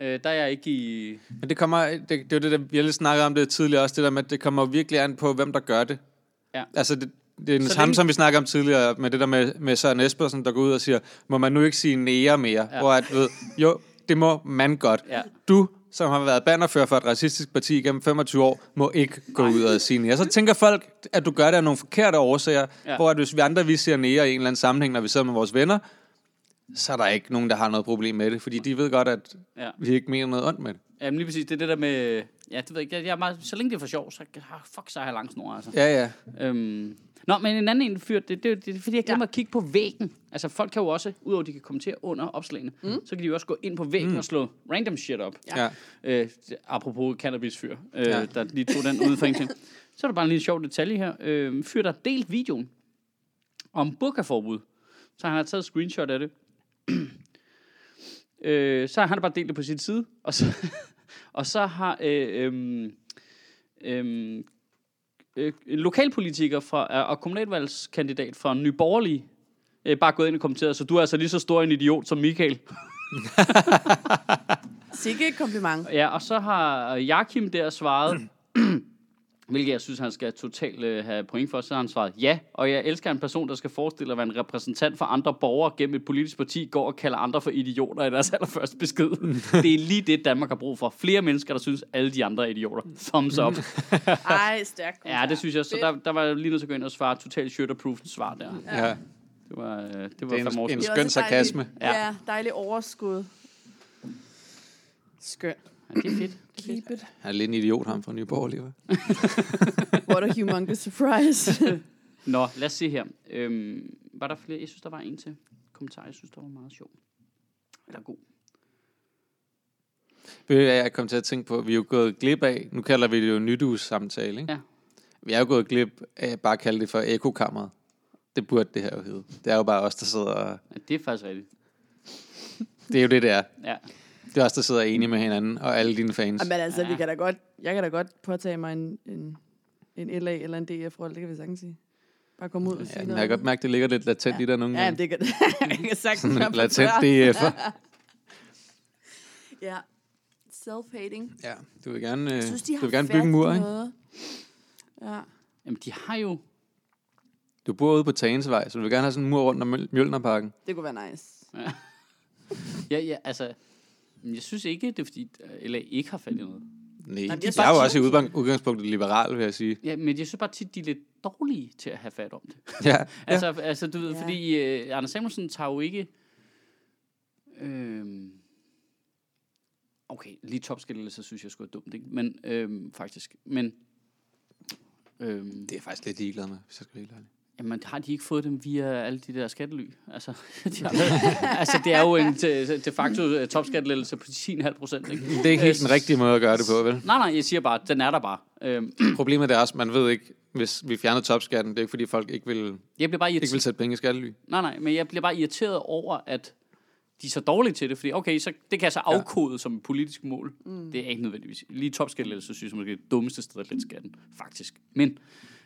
Øh, der er jeg ikke i... Men det kommer, det, det er jo det, der, vi har lidt snakket om det tidligere også, det der med, at det kommer virkelig an på, hvem der gør det. Ja. Altså, det, det er den samme, som vi snakker om tidligere, med det der med, med Søren Espersen, der går ud og siger, må man nu ikke sige nære mere? Ja. Hvor at, ved, jo, det må man godt. Ja. Du, som har været bannerfører for et racistisk parti gennem 25 år, må ikke gå ud og sige nære. Så tænker folk, at du gør det af nogle forkerte årsager. Ja. hvor at hvis vi andre vi siger nære i en eller anden sammenhæng, når vi sidder med vores venner, så er der ikke nogen, der har noget problem med det, fordi de ved godt, at Ja. vi ikke mener noget ondt med det. Jamen lige præcis, det er det der med... Ja, det ved jeg ikke. Jeg, er meget, så længe det er for sjov, så har fuck, så har jeg lang snor, altså. Ja, ja. Øhm. Nå, men en anden en fyr, det, det, det, er fordi jeg glemmer ja. at kigge på væggen. Altså folk kan jo også, udover at de kan kommentere under opslagene, mm. så kan de jo også gå ind på væggen mm. og slå random shit op. ja. Øh, apropos cannabisfyr, øh, Ja. der lige tog den ud fra ingenting. [LAUGHS] Så er der bare en lille sjov detalje her. Øh, fyr, der har delt videoen om burkaforbud. Så han har taget et screenshot af det. [CLEARS THROAT] øh, så har han bare delt det på sin side. Og så, [LAUGHS] og så har øh, øhm, øh, en lokalpolitiker fra, og kommunalvalgskandidat fra Nye Borgerlige øh, bare gået ind og kommenteret, så du er altså lige så stor en idiot som Michael. Sikke et kompliment. [LAUGHS] Ja, og så har Jakim der svaret, [CLEARS THROAT] hvilket jeg synes, han skal totalt øh, have point for, så har han svaret ja, og jeg elsker en person, der skal forestille at være en repræsentant for andre borgere gennem et politisk parti, går og kalder andre for idioter i deres [LAUGHS] allerførste besked. [LAUGHS] det er lige det, Danmark har brug for. Flere mennesker, der synes, alle de andre er idioter. Thumbs up. [LAUGHS] Ej, stærkt. ja, det synes jeg. Så der, der var jeg lige nødt til at gå ind og svare totalt shooter-proof svar der. ja. Det var, øh, det var Det er en, en er skøn sarkasme. Ja. ja. dejlig overskud. Skønt. Ja, det er fedt. Keep it. Han er lidt en idiot, ham fra Nyborg, lige. [LAUGHS] What a humongous surprise. [LAUGHS] Nå, lad os se her. Øhm, var der flere? Jeg synes, der var en til kommentar, jeg synes, der var meget sjov. Eller god. Jeg kom til at tænke på? Vi er jo gået glip af, nu kalder vi det jo nydues-samtale, ikke? Ja. Vi er jo gået glip af bare at kalde det for ekokammeret. Det burde det her jo hedde. Det er jo bare os, der sidder og... Ja, det er faktisk rigtigt. Det er jo det, det er. Ja. Det er os, der sidder enige med hinanden, og alle dine fans. Men altså, vi Ja. kan da godt, jeg kan da godt påtage mig en, en, en LA eller en DF-rolle, det kan vi sagtens sige. Bare komme ud og sige Ja, men noget. jeg kan godt mærke, det ligger lidt latent ja. i dig nogle Ja, gange. men det kan, [LAUGHS] jeg kan [LAUGHS] sagtens Sådan latent. DF'er. [LAUGHS] Ja. Self-hating. Ja, du vil gerne, øh, Jeg synes, de du vil gerne bygge en mur, i ikke? noget. Ja. Jamen, de har jo... Du bor ude på Tagensvej, så du vil gerne have sådan en mur rundt om Mjøl- Mjølnerparken. Det kunne være nice. Ja, ja, altså... men Jeg synes ikke, det er fordi, LA ikke har fat i noget. Nej, jeg de synes er jo også i udgangspunktet liberal, vil jeg sige. Ja, men jeg synes bare tit, de er lidt dårlige til at have fat om det. [LAUGHS] Ja, [LAUGHS] Altså, ja. altså du ved, Ja. fordi øh, Anders Samuelsen tager jo ikke... Øhm, okay, lige topskældelse synes jeg sgu er dumt, ikke? Men øhm, faktisk. Men... Øhm, det er jeg faktisk lidt ligeglad med, hvis jeg skal være helt ærlig. Jamen, har de ikke fået dem via alle de der skattely? Altså, [LAUGHS] de har, altså det er jo en de, facto øh, topskattelettelse på 10,5 procent, ikke? Det er ikke helt den rigtige måde at gøre det på, vel? Nej, nej, jeg siger bare, den er der bare. Øhm, [CLEARS THROAT] Problemet er også, man ved ikke, hvis vi fjerner topskatten, det er ikke fordi folk ikke vil, jeg bliver bare ikke vil irriteret. sætte penge i skattely. Nej, nej, men jeg bliver bare irriteret over, at de er så dårlige til det, fordi okay, så, det kan jeg så afkode ja. som et politisk mål. Mm. Det er ikke nødvendigvis. Lige topskattelettelse synes jeg måske er det dummeste sted at lette skatten, faktisk. Men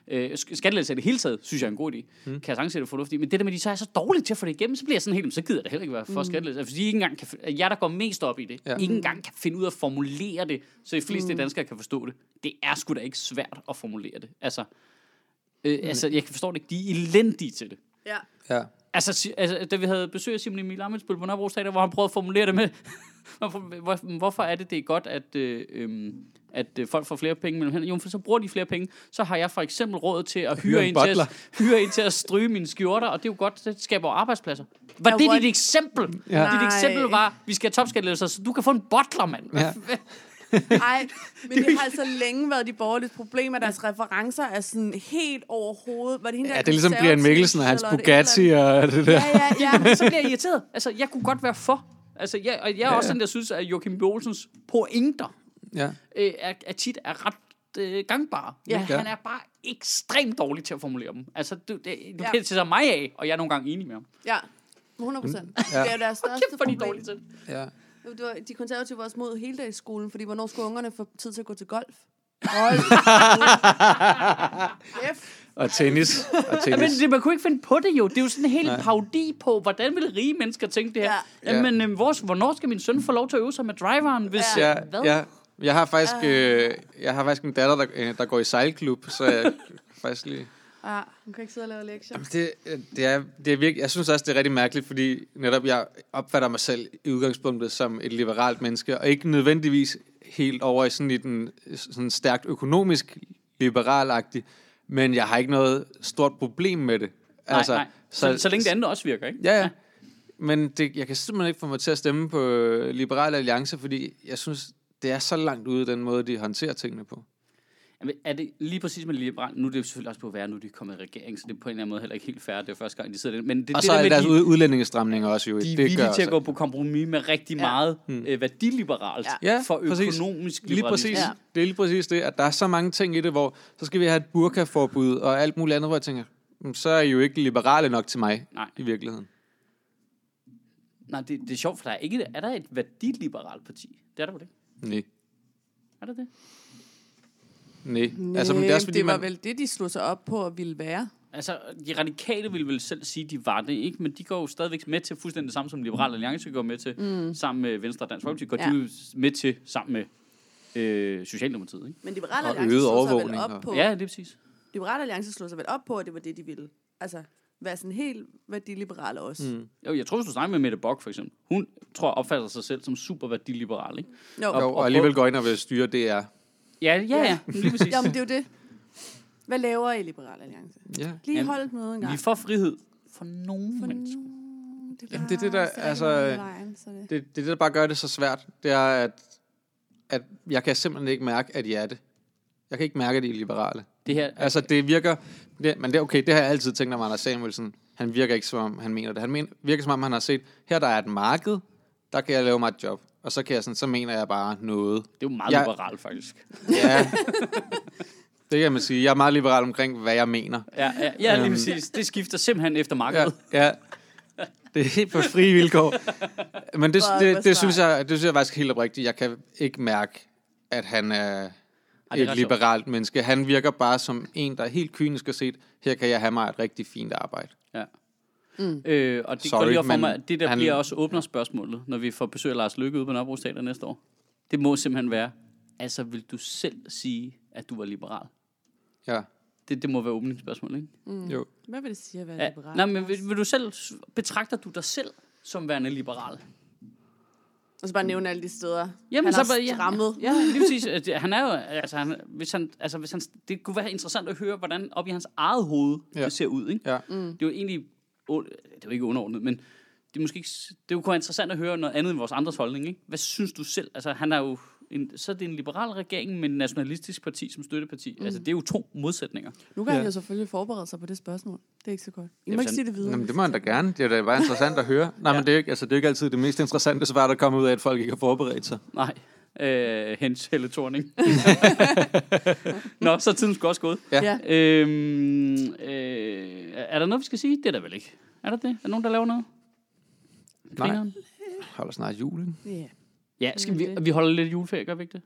Øh, sk- skattelettelser i det hele taget, synes jeg er en god idé. Mm. Kan jeg sagtens se det fornuftigt. Men det der med, at de så er så dårlige til at få det igennem, så bliver jeg sådan helt, så gider jeg da heller ikke være for mm. skattelettelser. Fordi I ikke engang kan, jer, der går mest op i det, Ja. ikke engang kan finde ud af at formulere det, så de fleste mm. danskere kan forstå det. Det er sgu da ikke svært at formulere det. Altså, øh, altså jeg kan forstå det ikke. De er elendige til det. Ja. Ja. Altså, altså, da vi havde besøg af Simon Emil Amitsbøl på Nørrebro Teater, hvor han prøvede at formulere det med, [LAUGHS] hvorfor, hvor, hvorfor er det, det er godt, at, øh, øhm, at øh, folk får flere penge mellem hænderne? Jo, for så bruger de flere penge. Så har jeg for eksempel råd til at [LAUGHS] hyre, en en, til at, [LAUGHS] hyre en til at stryge mine skjorter, og det er jo godt, det skaber arbejdspladser. Var Ja, det what? dit eksempel? Ja. Dit eksempel var, vi skal have topskattelettelser, så du kan få en butler, mand. Ja. Nej, [LAUGHS] men det har altså længe været de borgerlige problemer. Deres referencer er sådan helt overhovedet. Var det hende, der Ja, det er ligesom Brian Mikkelsen og hans Bugatti og det der. Ja, ja, ja. [LAUGHS] så bliver jeg irriteret. Altså, jeg kunne godt være for. Altså, jeg, og jeg er Ja, også den, der synes, at Joachim B. Olsens pointer Ja. øh, er, er tit er ret øh, gangbare. Ja. Han er bare ekstremt dårlig til at formulere dem. Altså, du, det, du Ja. kan til sig mig af, og jeg er nogle gange enig med ham. Ja, 100 procent. Ja. Det er deres største Kæft, hvor er de dårlige til det. ja. Det var, de konservative var også mod heldagsskolen, fordi hvornår skulle ungerne få tid til at gå til golf? Golf. [LAUGHS] Kæft. Og tennis. Og Ja, tennis. men det, man kunne ikke finde på det jo. Det er jo sådan en helt Nej. parodi på, hvordan vil rige mennesker tænke det her. Ja. Ja. Jamen, øh, hvor, hvornår skal min søn få lov til at øve sig med driveren? Hvis, Ja. Ja, Hvad? ja. Jeg har faktisk, øh, jeg har faktisk en datter, der, øh, der går i sejlklub, så jeg faktisk lige... Ja, hun kan ikke sidde og lave lektier. Jamen, det, øh, det er, det er virkelig, jeg synes også, det er rigtig mærkeligt, fordi netop jeg opfatter mig selv i udgangspunktet som et liberalt menneske, og ikke nødvendigvis helt over i sådan i den sådan stærkt økonomisk liberalagtig, men jeg har ikke noget stort problem med det. Nej, altså, nej. Så, så, så længe det andet også virker, ikke? Ja, ja. Men det, jeg kan simpelthen ikke få mig til at stemme på øh, Liberal Alliance, fordi jeg synes, det er så langt ude, den måde, de håndterer tingene på. Jamen, er det lige præcis med liberal? Nu er det jo selvfølgelig også på at være, nu er de kommet i regering, så det er på en eller anden måde heller ikke helt fair. Det er jo første gang, de sidder der. Men det, Og det så der er med, deres de, ud- udlændingestramninger også jo. de er det villige gør til at også- gå på kompromis med rigtig Ja. meget øh, værdiliberalt Ja. For præcis. økonomisk Lige præcis. Ja. Det er lige præcis det, at der er så mange ting i det, hvor så skal vi have et burkaforbud og alt muligt andet, hvor jeg tænker, "Mm, så er I jo ikke liberale nok til mig Nej. i virkeligheden. Nej, det, det er sjovt, for der er, ikke, er der et værdiliberalt parti? Det er der vel ikke? Nej. Er der det? Nej. Nej, Altså, men det er også fordi, det var man... vel det, de slog sig op på at ville være. Altså, de radikale ville vel selv sige, de var det, ikke? Men de går jo stadigvæk med til fuldstændig det samme, som Liberal Alliance går med til, mm. sammen med Venstre og Dansk Folkeparti, går Ja. de jo med til sammen med øh, Socialdemokratiet, ikke? Men Liberale Og Alliance slog sig vel op og- på... Ja, det er præcis. Liberale Alliance slog sig vel op på, at det var det, de ville. Altså, være sådan helt værdiliberale også. Mm. Jo, jeg tror, hvis du snakker med Mette Bock, for eksempel, hun tror jeg opfatter sig selv som super værdiliberal, ikke? Jo, Jo, og og alligevel går ind og vil styre DR. Ja, ja, ja, [LAUGHS] lige præcis. Jamen, det er jo det. Hvad laver I Liberale Alliance? Ja. Lige Jamen, hold et møde en gang. Vi får frihed for nogen For mennesker. nu- det, Jamen, det er det, der- bare altså, hele vejen, så det. Det, det er det, der bare gør det så svært. Det er, at, at jeg kan simpelthen ikke mærke, at I er det. Jeg kan ikke mærke, at I er liberale. Det her, Altså, det virker... Det, men det er okay, det har jeg altid tænkt om Anders Samuelsen. Han virker ikke, som om han mener det. Han men, virker, som om han har set, her der er et marked, der kan jeg lave mig et job. Og så, kan jeg sådan, så mener jeg bare noget. det er jo meget Jeg- liberalt, faktisk. Ja, det kan man sige. Jeg er meget liberal omkring, hvad jeg mener. Ja, ja, ja lige Øhm. præcis. Det skifter simpelthen efter Ja, markedet. ja. Det er helt på frie vilkår. Men det, det, hvor det, synes jeg, det synes jeg faktisk helt oprigtigt. Jeg kan ikke mærke, at han er Ej, det er et liberalt menneske. Han virker bare som en, der er helt kynisk og set, her kan jeg have mig et rigtig fint arbejde. Ja. Mm. Øh, og det Sorry, går lige op for mig, at det der han- bliver også åbner spørgsmålet, når vi får besøg af Lars Lykke ude på Nørrebro Teater næste år. Det må simpelthen være, altså vil du selv sige, at du var liberal? Ja, Det, det må være åbningsspørgsmål, ikke? Mm. jo. Hvad vil det sige at være Ja, liberal? nej, men vil, vil du selv, betragter du dig selv som værende liberal? Og så bare nævne alle de steder, Jamen, han så har bare, ja, strammet. Ja, lige præcis. Det- Han er jo, altså, han, hvis han, altså, hvis han, det kunne være interessant at høre, hvordan op i hans eget hoved Ja. det ser ud, ikke? Ja. Mm. Det er jo egentlig, det er jo ikke underordnet, men det er måske ikke, det kunne være interessant at høre noget andet end vores andres holdning, ikke? Hvad synes du selv? Altså, han er jo, en, så er det en liberal regering med en nationalistisk parti som støtteparti. Mm. Altså, det er jo to modsætninger. Nu kan Ja. han jo selvfølgelig forberede sig på det spørgsmål. Det er ikke så godt. I må ikke sige det videre. Jamen, det må han da gerne. Det er da bare interessant at høre. [LAUGHS] Nej, Ja. men det er, ikke, altså, det er ikke altid det mest interessante svar, der kommer ud af, at folk ikke har forberedt sig. Nej. Øh, hens Helle Thorning. [LAUGHS] Nå, så er tiden sgu også gået. Ja. Ja. Øhm, øh, er der noget, vi skal sige? Det er der vel ikke. Er der det? Er der nogen, der laver noget? Nej. Grineren? Holder snart jul, ikke? Ja. Ja, skal vi, vi holder lidt juleferie, gør vi ikke det?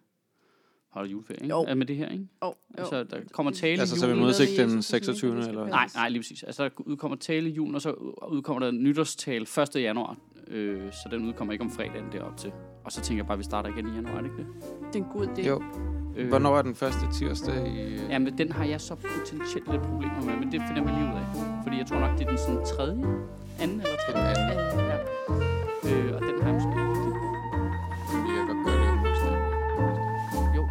holder juleferie, ikke? Jo. Er med det her, ikke? Oh, Altså, der kommer tale Altså, i så vi julen. mødes ikke den Jesus, som 26. ikke eller? Nej, nej, lige præcis. Altså, der udkommer tale i julen, og så udkommer der nytårstale 1. januar. Øh, så den udkommer ikke om fredagen derop til. Og så tænker jeg bare, at vi starter igen i januar, er det ikke det? Det er en god idé. Jo. Øh, Hvornår er den første tirsdag i... Jamen, den har jeg så potentielt lidt problemer med, men det finder vi lige ud af. Fordi jeg tror nok, det er den sådan tredje, anden eller tredje. Den anden. Ja. Øh, og den har jeg måske ikke. Vi kan godt gøre det om onsdag. Jo.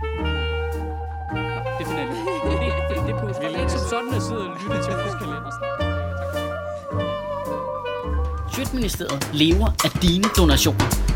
Nå, det finder jeg lige. Det, det, det er på. Det er ikke som sådan, at jeg sidder og lytter til vores kalender. Sjøtministeriet lever af dine donationer.